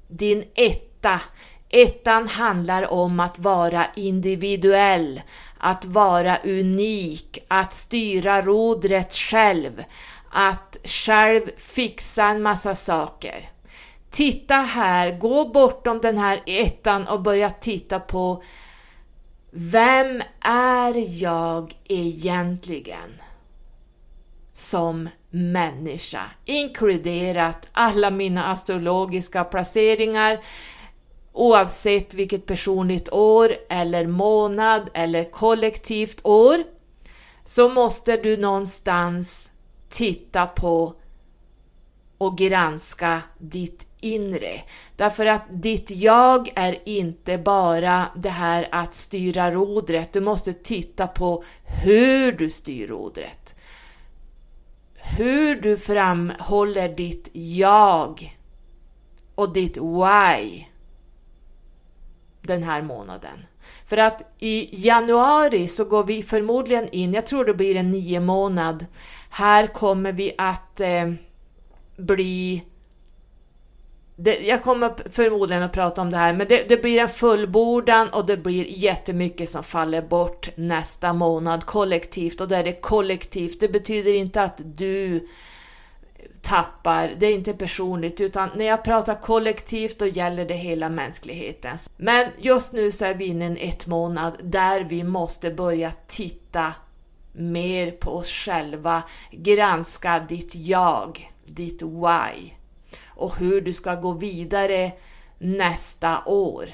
din etta. Ettan handlar om att vara individuell, att vara unik, att styra rodret själv, att själv fixa en massa saker. Titta här, gå bortom den här ettan och börja titta på vem är jag egentligen? Som människa, inkluderat alla mina astrologiska placeringar, oavsett vilket personligt år eller månad eller kollektivt år, så måste du någonstans titta på och granska ditt inre. Därför att ditt jag är inte bara det här att styra rodret, du måste titta på hur du styr rodret hur du framhåller ditt jag och ditt why den här månaden. För att i januari så går vi förmodligen in, jag tror det blir en nio månad, här kommer vi att eh, bli det, jag kommer förmodligen att prata om det här, men det, det, blir en fullbordan och det blir jättemycket som faller bort nästa månad kollektivt och där är det kollektivt. Det betyder inte att du tappar, det är inte personligt, utan när jag pratar kollektivt då gäller det hela mänskligheten. Men just nu så är vi inne i en ett månad där vi måste börja titta mer på oss själva, granska ditt jag, ditt why och hur du ska gå vidare nästa år.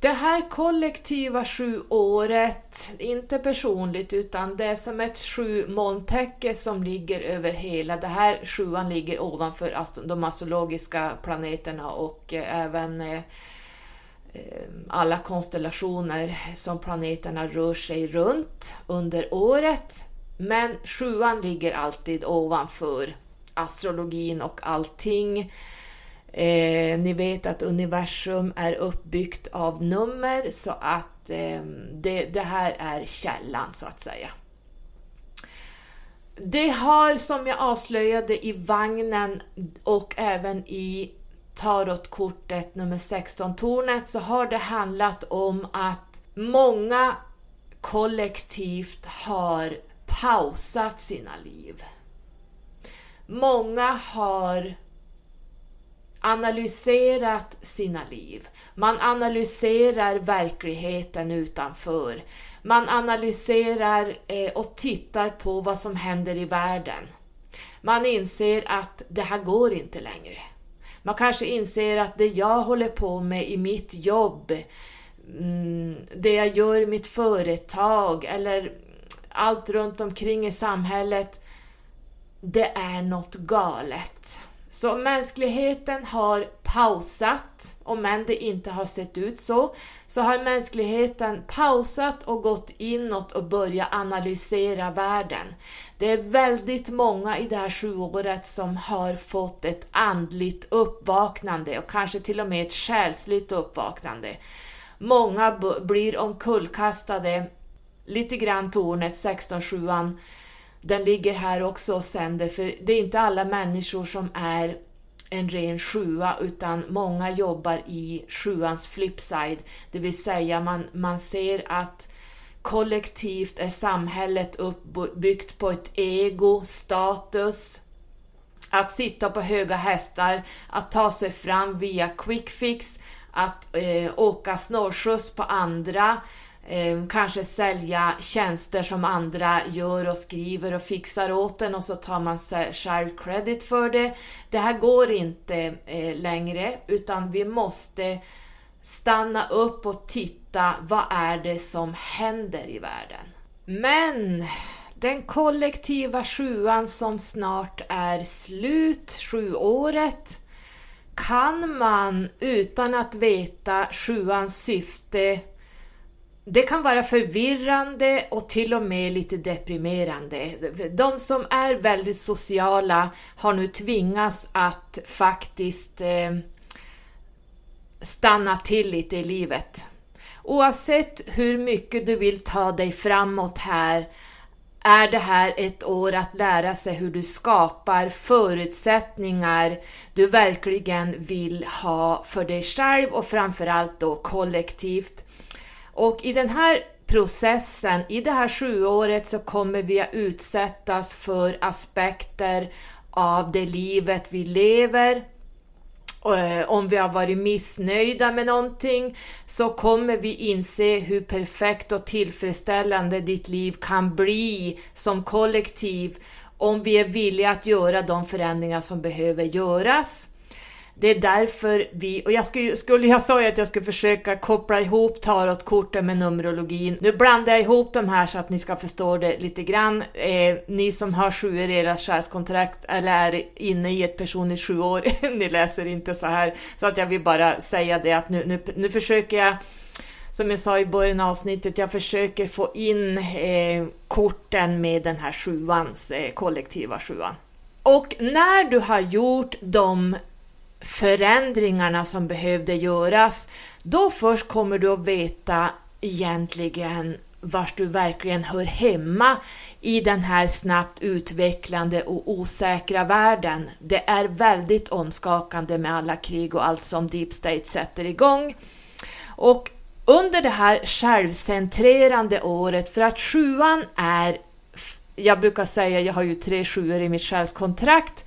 Det här kollektiva sjuåret, inte personligt utan det är som ett sju molntäcke som ligger över hela, det här sjuan ligger ovanför de astrologiska planeterna och eh, även eh, eh, alla konstellationer som planeterna rör sig runt under året. Men sjuan ligger alltid ovanför astrologin och allting. Eh, ni vet att universum är uppbyggt av nummer så att eh, det, det här är källan så att säga. Det har, som jag avslöjade i vagnen och även i tarotkortet nummer 16-tornet, så har det handlat om att många kollektivt har pausat sina liv. Många har analyserat sina liv. Man analyserar verkligheten utanför. Man analyserar eh, och tittar på vad som händer i världen. Man inser att det här går inte längre. Man kanske inser att det jag håller på med i mitt jobb, mm, det jag gör i mitt företag eller allt runt omkring i samhället, det är något galet. Så mänskligheten har pausat, om än det inte har sett ut så, så har mänskligheten pausat och gått inåt och börjat analysera världen. Det är väldigt många i det här sjuåret som har fått ett andligt uppvaknande och kanske till och med ett själsligt uppvaknande. Många blir omkullkastade, lite grann tornet 16-7 den ligger här också och sänder, för det är inte alla människor som är en ren sjua, utan många jobbar i sjuans flipside, det vill säga man, man ser att kollektivt är samhället uppbyggt på ett ego, status, att sitta på höga hästar, att ta sig fram via quick fix, att eh, åka snårskjuts på andra, eh, kanske sälja tjänster som andra gör och skriver och fixar åt en och så tar man själv credit för det. Det här går inte eh, längre utan vi måste stanna upp och titta vad är det som händer i världen. Men den kollektiva sjuan som snart är slut, sjuåret, kan man utan att veta sjuans syfte det kan vara förvirrande och till och med lite deprimerande. De som är väldigt sociala har nu tvingats att faktiskt eh, stanna till lite i livet. Oavsett hur mycket du vill ta dig framåt här är det här ett år att lära sig hur du skapar förutsättningar du verkligen vill ha för dig själv och framförallt då kollektivt. Och i den här processen, i det här sjuåret så kommer vi att utsättas för aspekter av det livet vi lever, eh, om vi har varit missnöjda med någonting så kommer vi inse hur perfekt och tillfredsställande ditt liv kan bli som kollektiv om vi är villiga att göra de förändringar som behöver göras. Det är därför vi, och jag skulle, skulle jag sa ju att jag skulle försöka koppla ihop tarotkorten med Numerologin. Nu blandar jag ihop de här så att ni ska förstå det lite grann. Eh, ni som har sju i era själskontrakt eller är inne i ett personligt sju år, ni läser inte så här. Så att jag vill bara säga det att nu, nu, nu försöker jag som jag sa i början av avsnittet, jag försöker få in eh, korten med den här sjuans, eh, kollektiva sjuan. Och när du har gjort de förändringarna som behövde göras, då först kommer du att veta egentligen vars du verkligen hör hemma i den här snabbt utvecklande och osäkra världen. Det är väldigt omskakande med alla krig och allt som Deep State sätter igång. Och under det här självcentrerande året, för att sjuan är, jag brukar säga, jag har ju tre sjuor i mitt själskontrakt,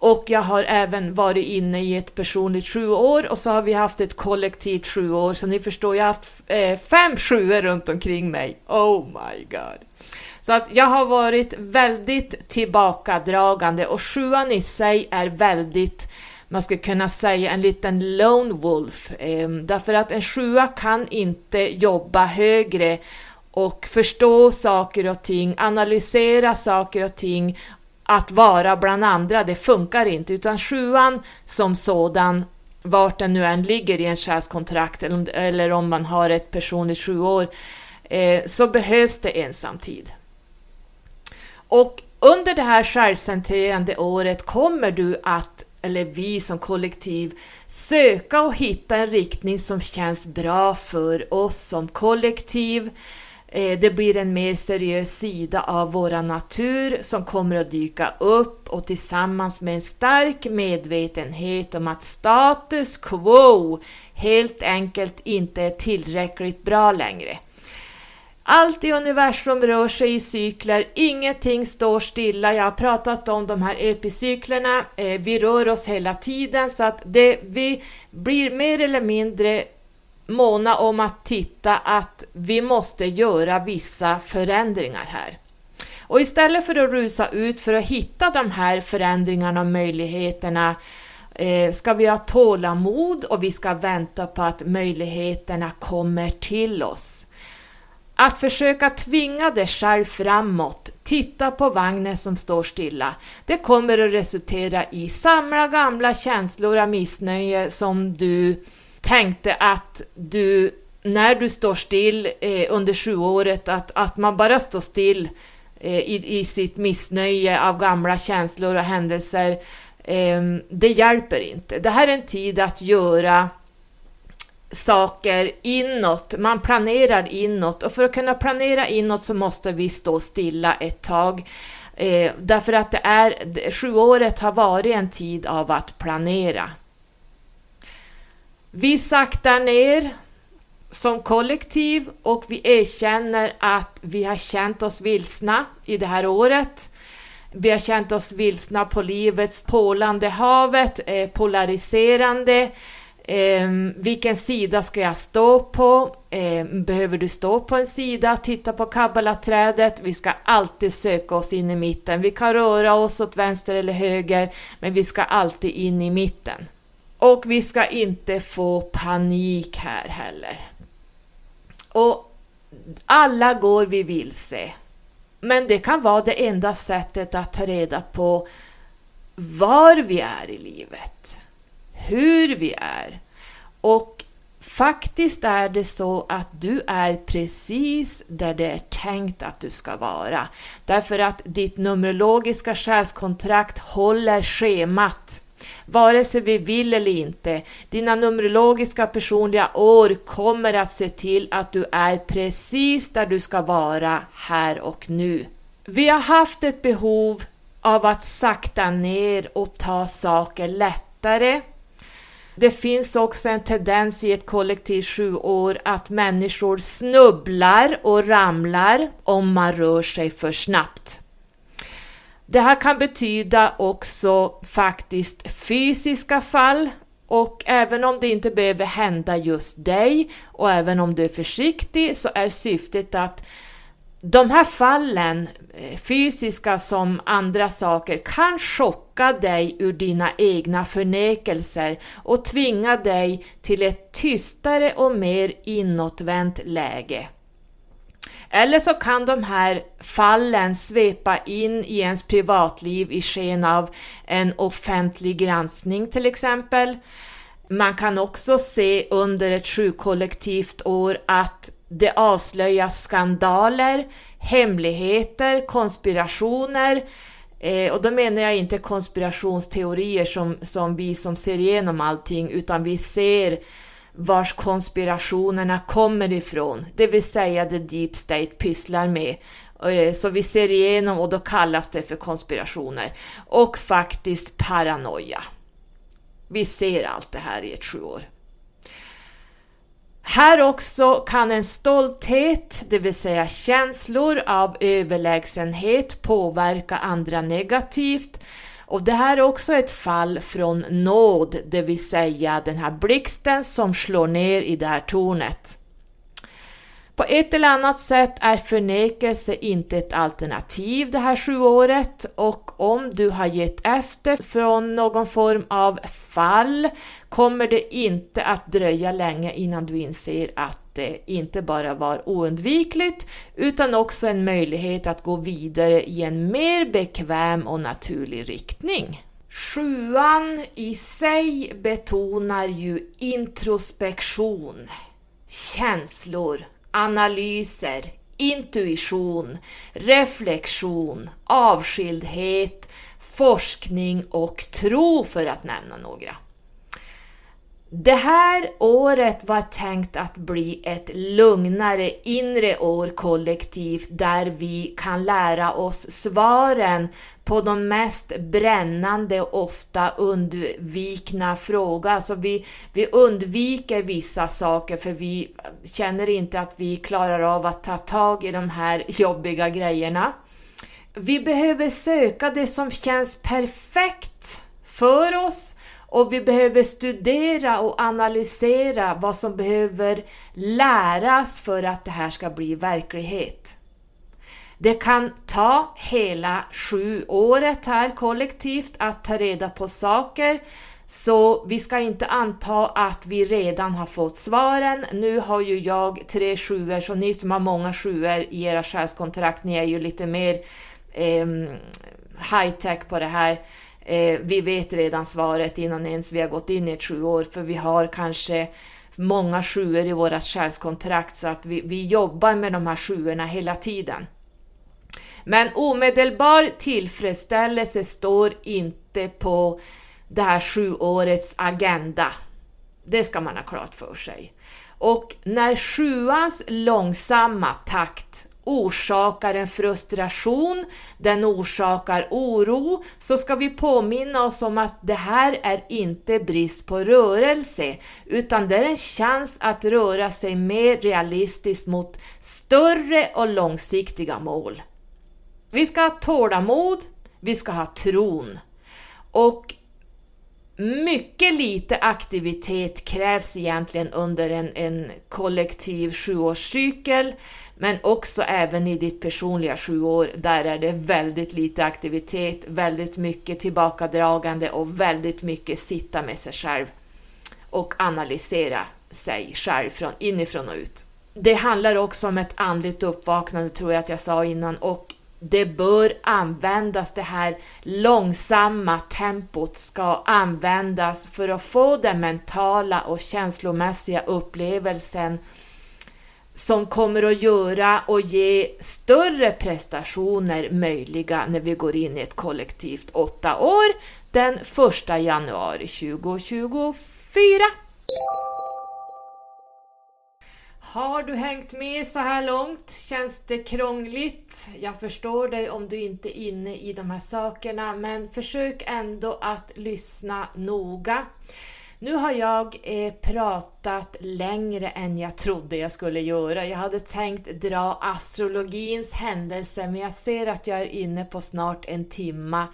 och jag har även varit inne i ett personligt sju år och så har vi haft ett kollektivt sju år, så ni förstår, jag har haft eh, fem sjuor runt omkring mig. Oh my god! Så att jag har varit väldigt tillbakadragande och sjuan i sig är väldigt, man skulle kunna säga en liten lone wolf, eh, därför att en sjua kan inte jobba högre och förstå saker och ting, analysera saker och ting att vara bland andra, det funkar inte, utan sjuan som sådan, vart den nu än ligger i en själskontrakt eller, eller om man har ett personligt sjuår, eh, så behövs det ensamtid. Och under det här självcentrerande året kommer du att, eller vi som kollektiv, söka och hitta en riktning som känns bra för oss som kollektiv, Eh, Eh, det blir en mer seriös sida av vår natur som kommer att dyka upp och tillsammans med en stark medvetenhet om att status quo helt enkelt inte är tillräckligt bra längre. Allt i universum rör sig i cykler, ingenting står stilla. Jag har pratat om de här epicyklerna, eh, vi rör oss hela tiden så att det, vi blir mer eller mindre måna om att titta att vi måste göra vissa förändringar här. Och istället för att rusa ut för att hitta de här förändringarna och möjligheterna eh, ska vi ha tålamod och vi ska vänta på att möjligheterna kommer till oss. Att försöka tvinga dig själv framåt, titta på vagnen som står stilla, det kommer att resultera i samma gamla känslor av missnöje som du tänkte att du, när du står still eh, under sjuåret, att, att man bara står still eh, i, i sitt missnöje av gamla känslor och händelser, eh, det hjälper inte. Det här är en tid att göra saker inåt, man planerar inåt och för att kunna planera inåt så måste vi stå stilla ett tag. Eh, därför att det är, sjuåret har varit en tid av att planera. Vi saktar ner som kollektiv och vi erkänner att vi har känt oss vilsna i det här året. Vi har känt oss vilsna på livets pålande havet, eh, polariserande. Eh, vilken sida ska jag stå på? Eh, behöver du stå på en sida, titta på kabbalaträdet? Vi ska alltid söka oss in i mitten. Vi kan röra oss åt vänster eller höger, men vi ska alltid in i mitten. Och vi ska inte få panik här heller. Och alla går vi vilse. Men det kan vara det enda sättet att ta reda på var vi är i livet, hur vi är. Och faktiskt är det så att du är precis där det är tänkt att du ska vara. Därför att ditt numerologiska själskontrakt håller schemat. Vare sig vi vill eller inte, dina numerologiska personliga år kommer att se till att du är precis där du ska vara här och nu. Vi har haft ett behov av att sakta ner och ta saker lättare. Det finns också en tendens i ett kollektiv sju år att människor snubblar och ramlar om man rör sig för snabbt. Det här kan betyda också faktiskt fysiska fall och även om det inte behöver hända just dig och även om du är försiktig så är syftet att de här fallen, eh, fysiska som andra saker, kan chocka dig ur dina egna förnekelser och tvinga dig till ett tystare och mer inåtvänt läge. Eller så kan de här fallen svepa in i ens privatliv i sken av en offentlig granskning till exempel. Man kan också se under ett sjukollektivt år att det avslöjas skandaler, hemligheter, konspirationer, eh, och då menar jag inte konspirationsteorier som, som vi som ser igenom allting, utan vi ser vars konspirationerna kommer ifrån, det vill säga det Deep State pysslar med. Eh, så vi ser igenom och då kallas det för konspirationer. Och faktiskt paranoia. Vi ser allt det här i ett sju år. Här också kan en stolthet, det vill säga känslor av överlägsenhet påverka andra negativt och det här är också ett fall från nåd, det vill säga den här blixten som slår ner i det här tornet. På ett eller annat sätt är förnekelse inte ett alternativ det här sjuåret. Och om du har gett efter från någon form av fall kommer det inte att dröja länge innan du inser att det inte bara var oundvikligt utan också en möjlighet att gå vidare i en mer bekväm och naturlig riktning. Sjuan i sig betonar ju introspektion, känslor, analyser, intuition, reflektion, avskildhet, forskning och tro för att nämna några. Det här året var tänkt att bli ett lugnare inre år kollektivt där vi kan lära oss svaren på de mest brännande och ofta undvikna frågor. Alltså vi, vi undviker vissa saker för vi känner inte att vi klarar av att ta tag i de här jobbiga grejerna. Vi behöver söka det som känns perfekt för oss och vi behöver studera och analysera vad som behöver läras för att det här ska bli verklighet. Det kan ta hela sju året här kollektivt att ta reda på saker, så vi ska inte anta att vi redan har fått svaren. Nu har ju jag tre sjuor, så ni som har många sjuor i era själskontrakt, ni är ju lite mer eh, high tech på det här. Eh, vi vet redan svaret innan ens vi har gått in i ett sju år, för vi har kanske många sjuor i vårt själskontrakt, så att vi, vi jobbar med de här sjuorna hela tiden. Men omedelbar tillfredsställelse står inte på det här sjuårets agenda. Det ska man ha klart för sig. Och när sjuans långsamma takt orsakar en frustration, den orsakar oro, så ska vi påminna oss om att det här är inte brist på rörelse, utan det är en chans att röra sig mer realistiskt mot större och långsiktiga mål. Vi ska ha tålamod, vi ska ha tron. Och mycket lite aktivitet krävs egentligen under en, en kollektiv sjuårscykel, men också även i ditt personliga sjuår, där är det väldigt lite aktivitet, väldigt mycket tillbakadragande och väldigt mycket sitta med sig själv och analysera sig själv från inifrån och ut. Det handlar också om ett andligt uppvaknande, tror jag att jag sa innan, och det bör användas, det här långsamma tempot ska användas för att få den mentala och känslomässiga upplevelsen som kommer att göra och ge större prestationer möjliga när vi går in i ett kollektivt åtta år den 1 januari 2024. Har du hängt med så här långt? Känns det krångligt? Jag förstår dig om du inte är inne i de här sakerna, men försök ändå att lyssna noga. Nu har jag eh, pratat längre än jag trodde jag skulle göra. Jag hade tänkt dra astrologins händelser, men jag ser att jag är inne på snart en timma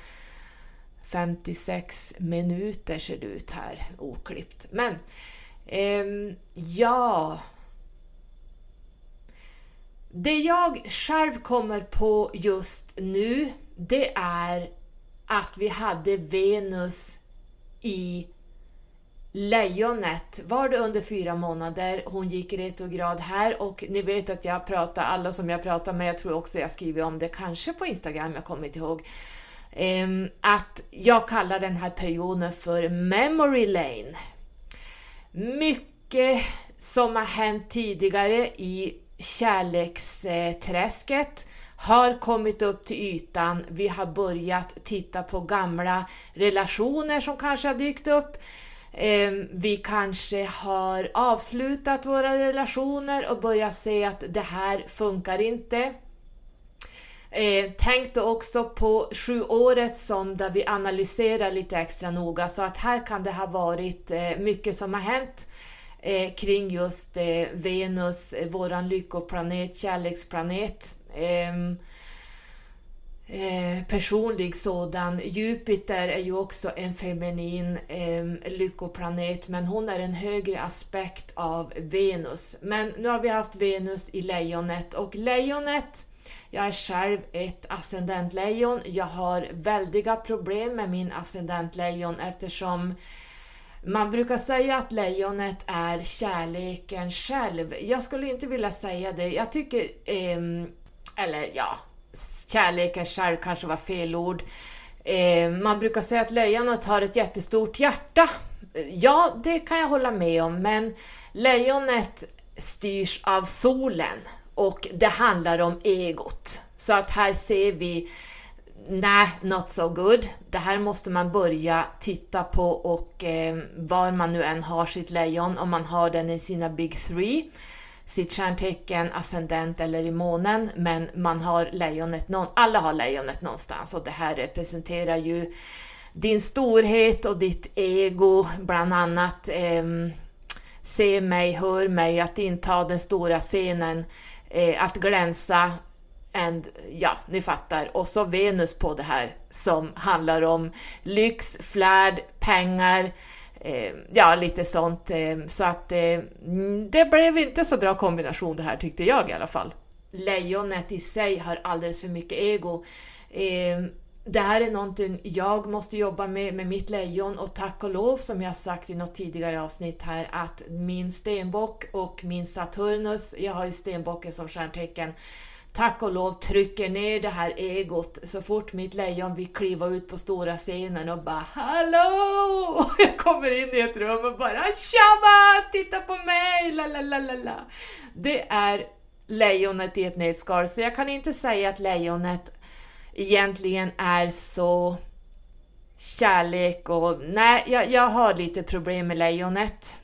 56 minuter ser det ut här, oklippt. Men eh, ja, det jag själv kommer på just nu, det är att vi hade Venus i Lejonet var det under fyra månader. Hon gick retrograd här och ni vet att jag pratar, alla som jag pratar med, jag tror också jag skriver om det, kanske på Instagram, jag kommer inte ihåg, ehm, att jag kallar den här perioden för Memory Lane. Mycket som har hänt tidigare i kärleksträsket har kommit upp till ytan. Vi har börjat titta på gamla relationer som kanske har dykt upp. Ehm, vi kanske har avslutat våra relationer och börjat se att det här funkar inte. Eh, tänk då också på sju året som där vi analyserar lite extra noga så att här kan det ha varit eh, mycket som har hänt eh, kring just eh, Venus, eh, våran lyckoplanet, kärleksplanet. Ehm, Eh, personlig sådan. Jupiter är ju också en feminin eh, lyckoplanet men hon är en högre aspekt av Venus. Men nu har vi haft Venus i lejonet och lejonet jag är själv ett ascendentlejon. Jag har väldiga problem med min ascendentlejon eftersom man brukar säga att lejonet är kärleken själv. Jag skulle inte vilja säga det. Jag tycker, eh, eller ja, kärleken själv kanske var fel ord. Eh, man brukar säga att lejonet har ett jättestort hjärta. Ja, det kan jag hålla med om, men lejonet styrs av solen och det handlar om egot. Så att här ser vi nej, not so good. Det här måste man börja titta på och eh, var man nu än har sitt lejon, om man har den i sina big three, sitt stjärntecken, ascendent eller i månen, men man har lejonet, någon, alla har lejonet någonstans och det här representerar ju din storhet och ditt ego, bland annat. Eh, se mig, hör mig, att inta den stora scenen, eh, att glänsa, And, ja, ni fattar. Och så Venus på det här som handlar om lyx, flärd, pengar, eh, Eh, ja lite sånt. Eh, så att eh, det blev inte så bra kombination det här tyckte jag i alla fall. Lejonet i sig har alldeles för mycket ego. Det här är någonting jag måste jobba med, med mitt lejon och tack och lov som jag sagt i något tidigare avsnitt här att min stenbock och min Saturnus, jag har ju stenbocken som stjärntecken, tack och lov trycker ner det här egot så fort mitt lejon vill kliva ut på stora scenen och bara Hallå! Jag kommer in i ett rum och bara Tjaba! Titta på mig! La, la, la, la, la. Det är lejonet i ett nötskal, så jag kan inte säga att lejonet egentligen är så kärlek och nej, jag, jag har lite problem med lejonet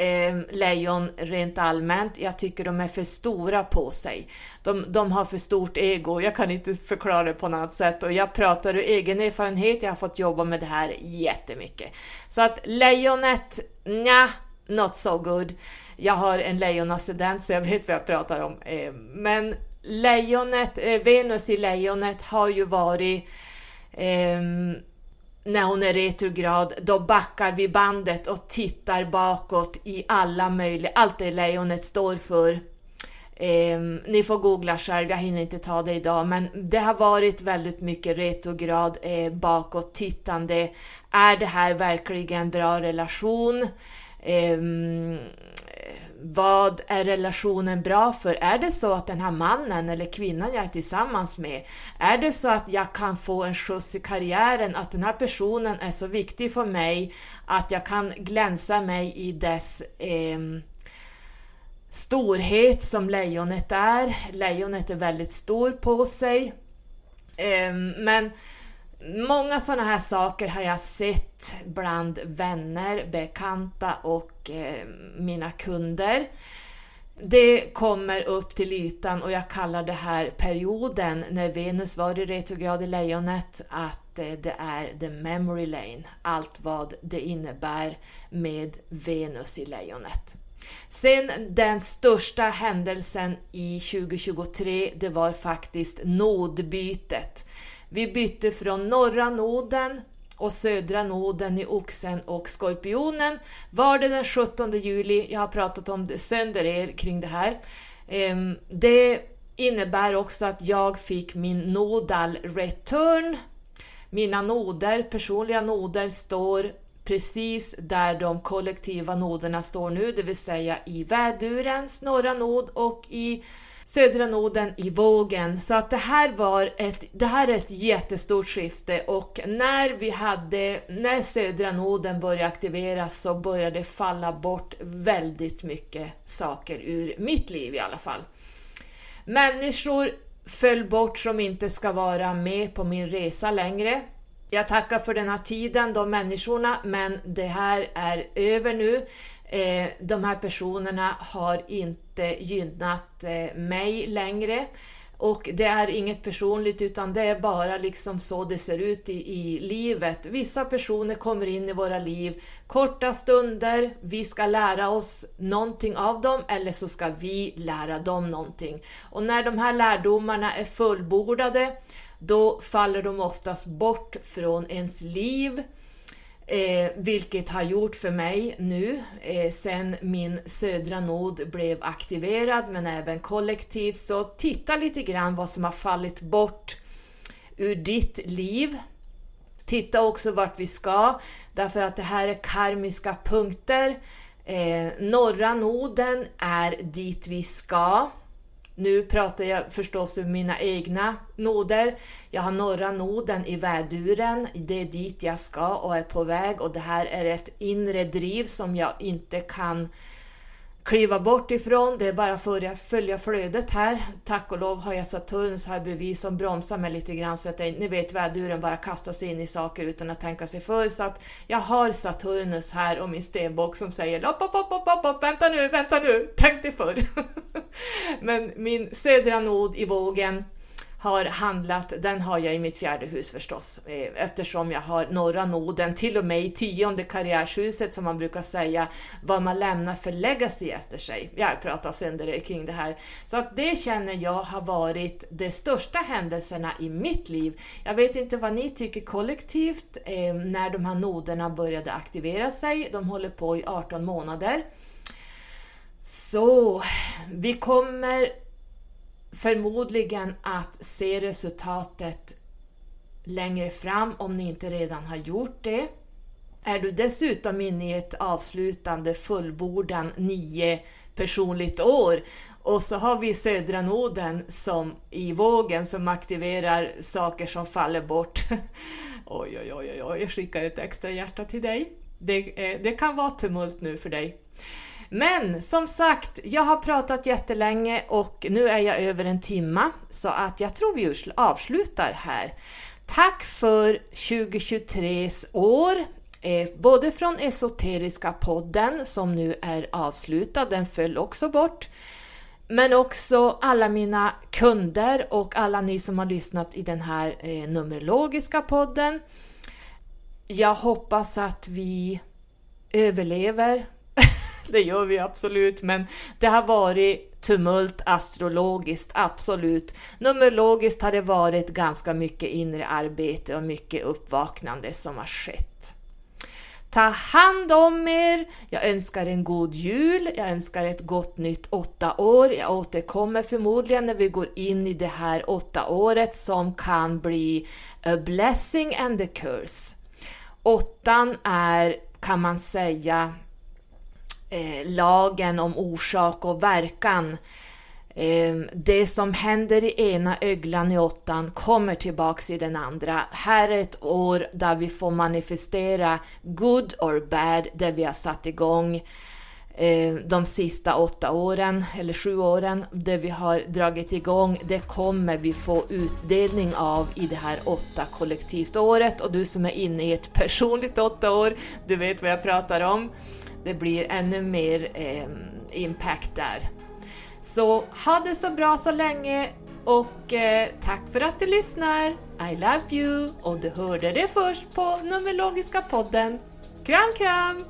eh, lejon rent allmänt. Jag tycker de är för stora på sig. De, de har för stort ego. Jag kan inte förklara det på något sätt och jag pratar ur egen erfarenhet. Jag har fått jobba med det här jättemycket. Så att lejonet, nja, not so good. Jag har en lejonascendent så jag vet vad jag pratar om. Eh, men lejonet, eh, Venus i lejonet har ju varit eh, när hon är retrograd, då backar vi bandet och tittar bakåt i alla möjliga, allt det lejonet står för. Eh, ni får googla själv, jag hinner inte ta det idag, men det har varit väldigt mycket retrograd eh, bakåt tittande. Är det här verkligen en bra relation? Eh, vad är relationen bra för? Är det så att den här mannen eller kvinnan jag är tillsammans med, är det så att jag kan få en skjuts i karriären, att den här personen är så viktig för mig att jag kan glänsa mig i dess eh, storhet som lejonet är. Lejonet är väldigt stor på sig. Eh, men Många sådana här saker har jag sett bland vänner, bekanta och eh, mina kunder. Det kommer upp till ytan och jag kallar det här perioden när Venus var i retrograd i lejonet att eh, det är the memory lane, allt vad det innebär med Venus i lejonet. Sen den största händelsen i 2023, det var faktiskt nådbytet. Vi bytte från norra noden och södra noden i oxen och skorpionen var det den 17 juli. Jag har pratat om det sönder er kring det här. Ehm, det innebär också att jag fick min nodal return. Mina noder, personliga noder, står precis där de kollektiva noderna står nu, det vill säga i vädurens norra nod och i södra Norden i vågen. Så att det här var ett, det här är ett jättestort skifte och när vi hade, när södra Norden började aktiveras så började det falla bort väldigt mycket saker ur mitt liv i alla fall. Människor föll bort som inte ska vara med på min resa längre. Jag tackar för den här tiden, de människorna, men det här är över nu. Eh, de här personerna har inte gynnat eh, mig längre. Och det är inget personligt utan det är bara liksom så det ser ut i, i livet. Vissa personer kommer in i våra liv korta stunder, vi ska lära oss någonting av dem eller så ska vi lära dem någonting. Och när de här lärdomarna är fullbordade då faller de oftast bort från ens liv Eh, vilket har gjort för mig nu eh, sen min södra nod blev aktiverad men även kollektivt. Så titta lite grann vad som har fallit bort ur ditt liv. Titta också vart vi ska därför att det här är karmiska punkter. Eh, norra noden är dit vi ska. Nu pratar jag förstås om mina egna noder. Jag har norra noden i väduren. Det är dit jag ska och är på väg och det här är ett inre driv som jag inte kan kliva bort ifrån. Det är bara att följa flödet här. Tack och lov har jag Saturnus här bredvid som bromsar mig lite grann så att jag, ni vet väduren bara kastar sig in i saker utan att tänka sig för. Så att jag har Saturnus här och min stenbock som säger lopp, lopp, lopp, lopp, lopp, vänta nu, vänta nu, tänk dig för. Men min södra nod i vågen har handlat, den har jag i mitt fjärde hus förstås, eh, eftersom jag har norra noden, till och med i tionde karriärshuset som man brukar säga, vad man lämnar för legacy efter sig. Jag pratar sönder kring det här. Så att det känner jag har varit de största händelserna i mitt liv. Jag vet inte vad ni tycker kollektivt eh, när de här noderna började aktivera sig. De håller på i 18 månader. Så vi kommer förmodligen att se resultatet längre fram om ni inte redan har gjort det. Är du dessutom inne i ett avslutande fullbordan nio personligt år och så har vi södra noden som i vågen som aktiverar saker som faller bort. oj, oj, oj, oj, jag skickar ett extra hjärta till dig. Det, eh, det kan vara tumult nu för dig. Men som sagt, jag har pratat jättelänge och nu är jag över en timma så att jag tror vi avslutar här. Tack för 2023s år, eh, både från Esoteriska podden som nu är avslutad, den föll också bort, men också alla mina kunder och alla ni som har lyssnat i den här eh, Numerologiska podden. Jag hoppas att vi överlever det gör vi absolut, men det har varit tumult astrologiskt, absolut. Numerologiskt har det varit ganska mycket inre arbete och mycket uppvaknande som har skett. Ta hand om er! Jag önskar en god jul, jag önskar ett gott nytt åtta år. Jag återkommer förmodligen när vi går in i det här åtta året som kan bli a blessing and a curse. Åttan är, kan man säga, eh, lagen om orsak och verkan. Eh, det som händer i ena öglan i åttan kommer tillbaks i den andra. Här är ett år där vi får manifestera good or bad, det vi har satt igång ehm, de sista åtta åren, eller sju åren, det vi har dragit igång, det kommer vi få utdelning av i det här åtta kollektivt året och du som är inne i ett personligt åtta år, du vet vad jag pratar om det blir ännu mer eh, impact där. Så ha det så bra så länge och eh, tack för att du lyssnar! I love you! Och du hörde det först på Numerologiska podden. Kram kram!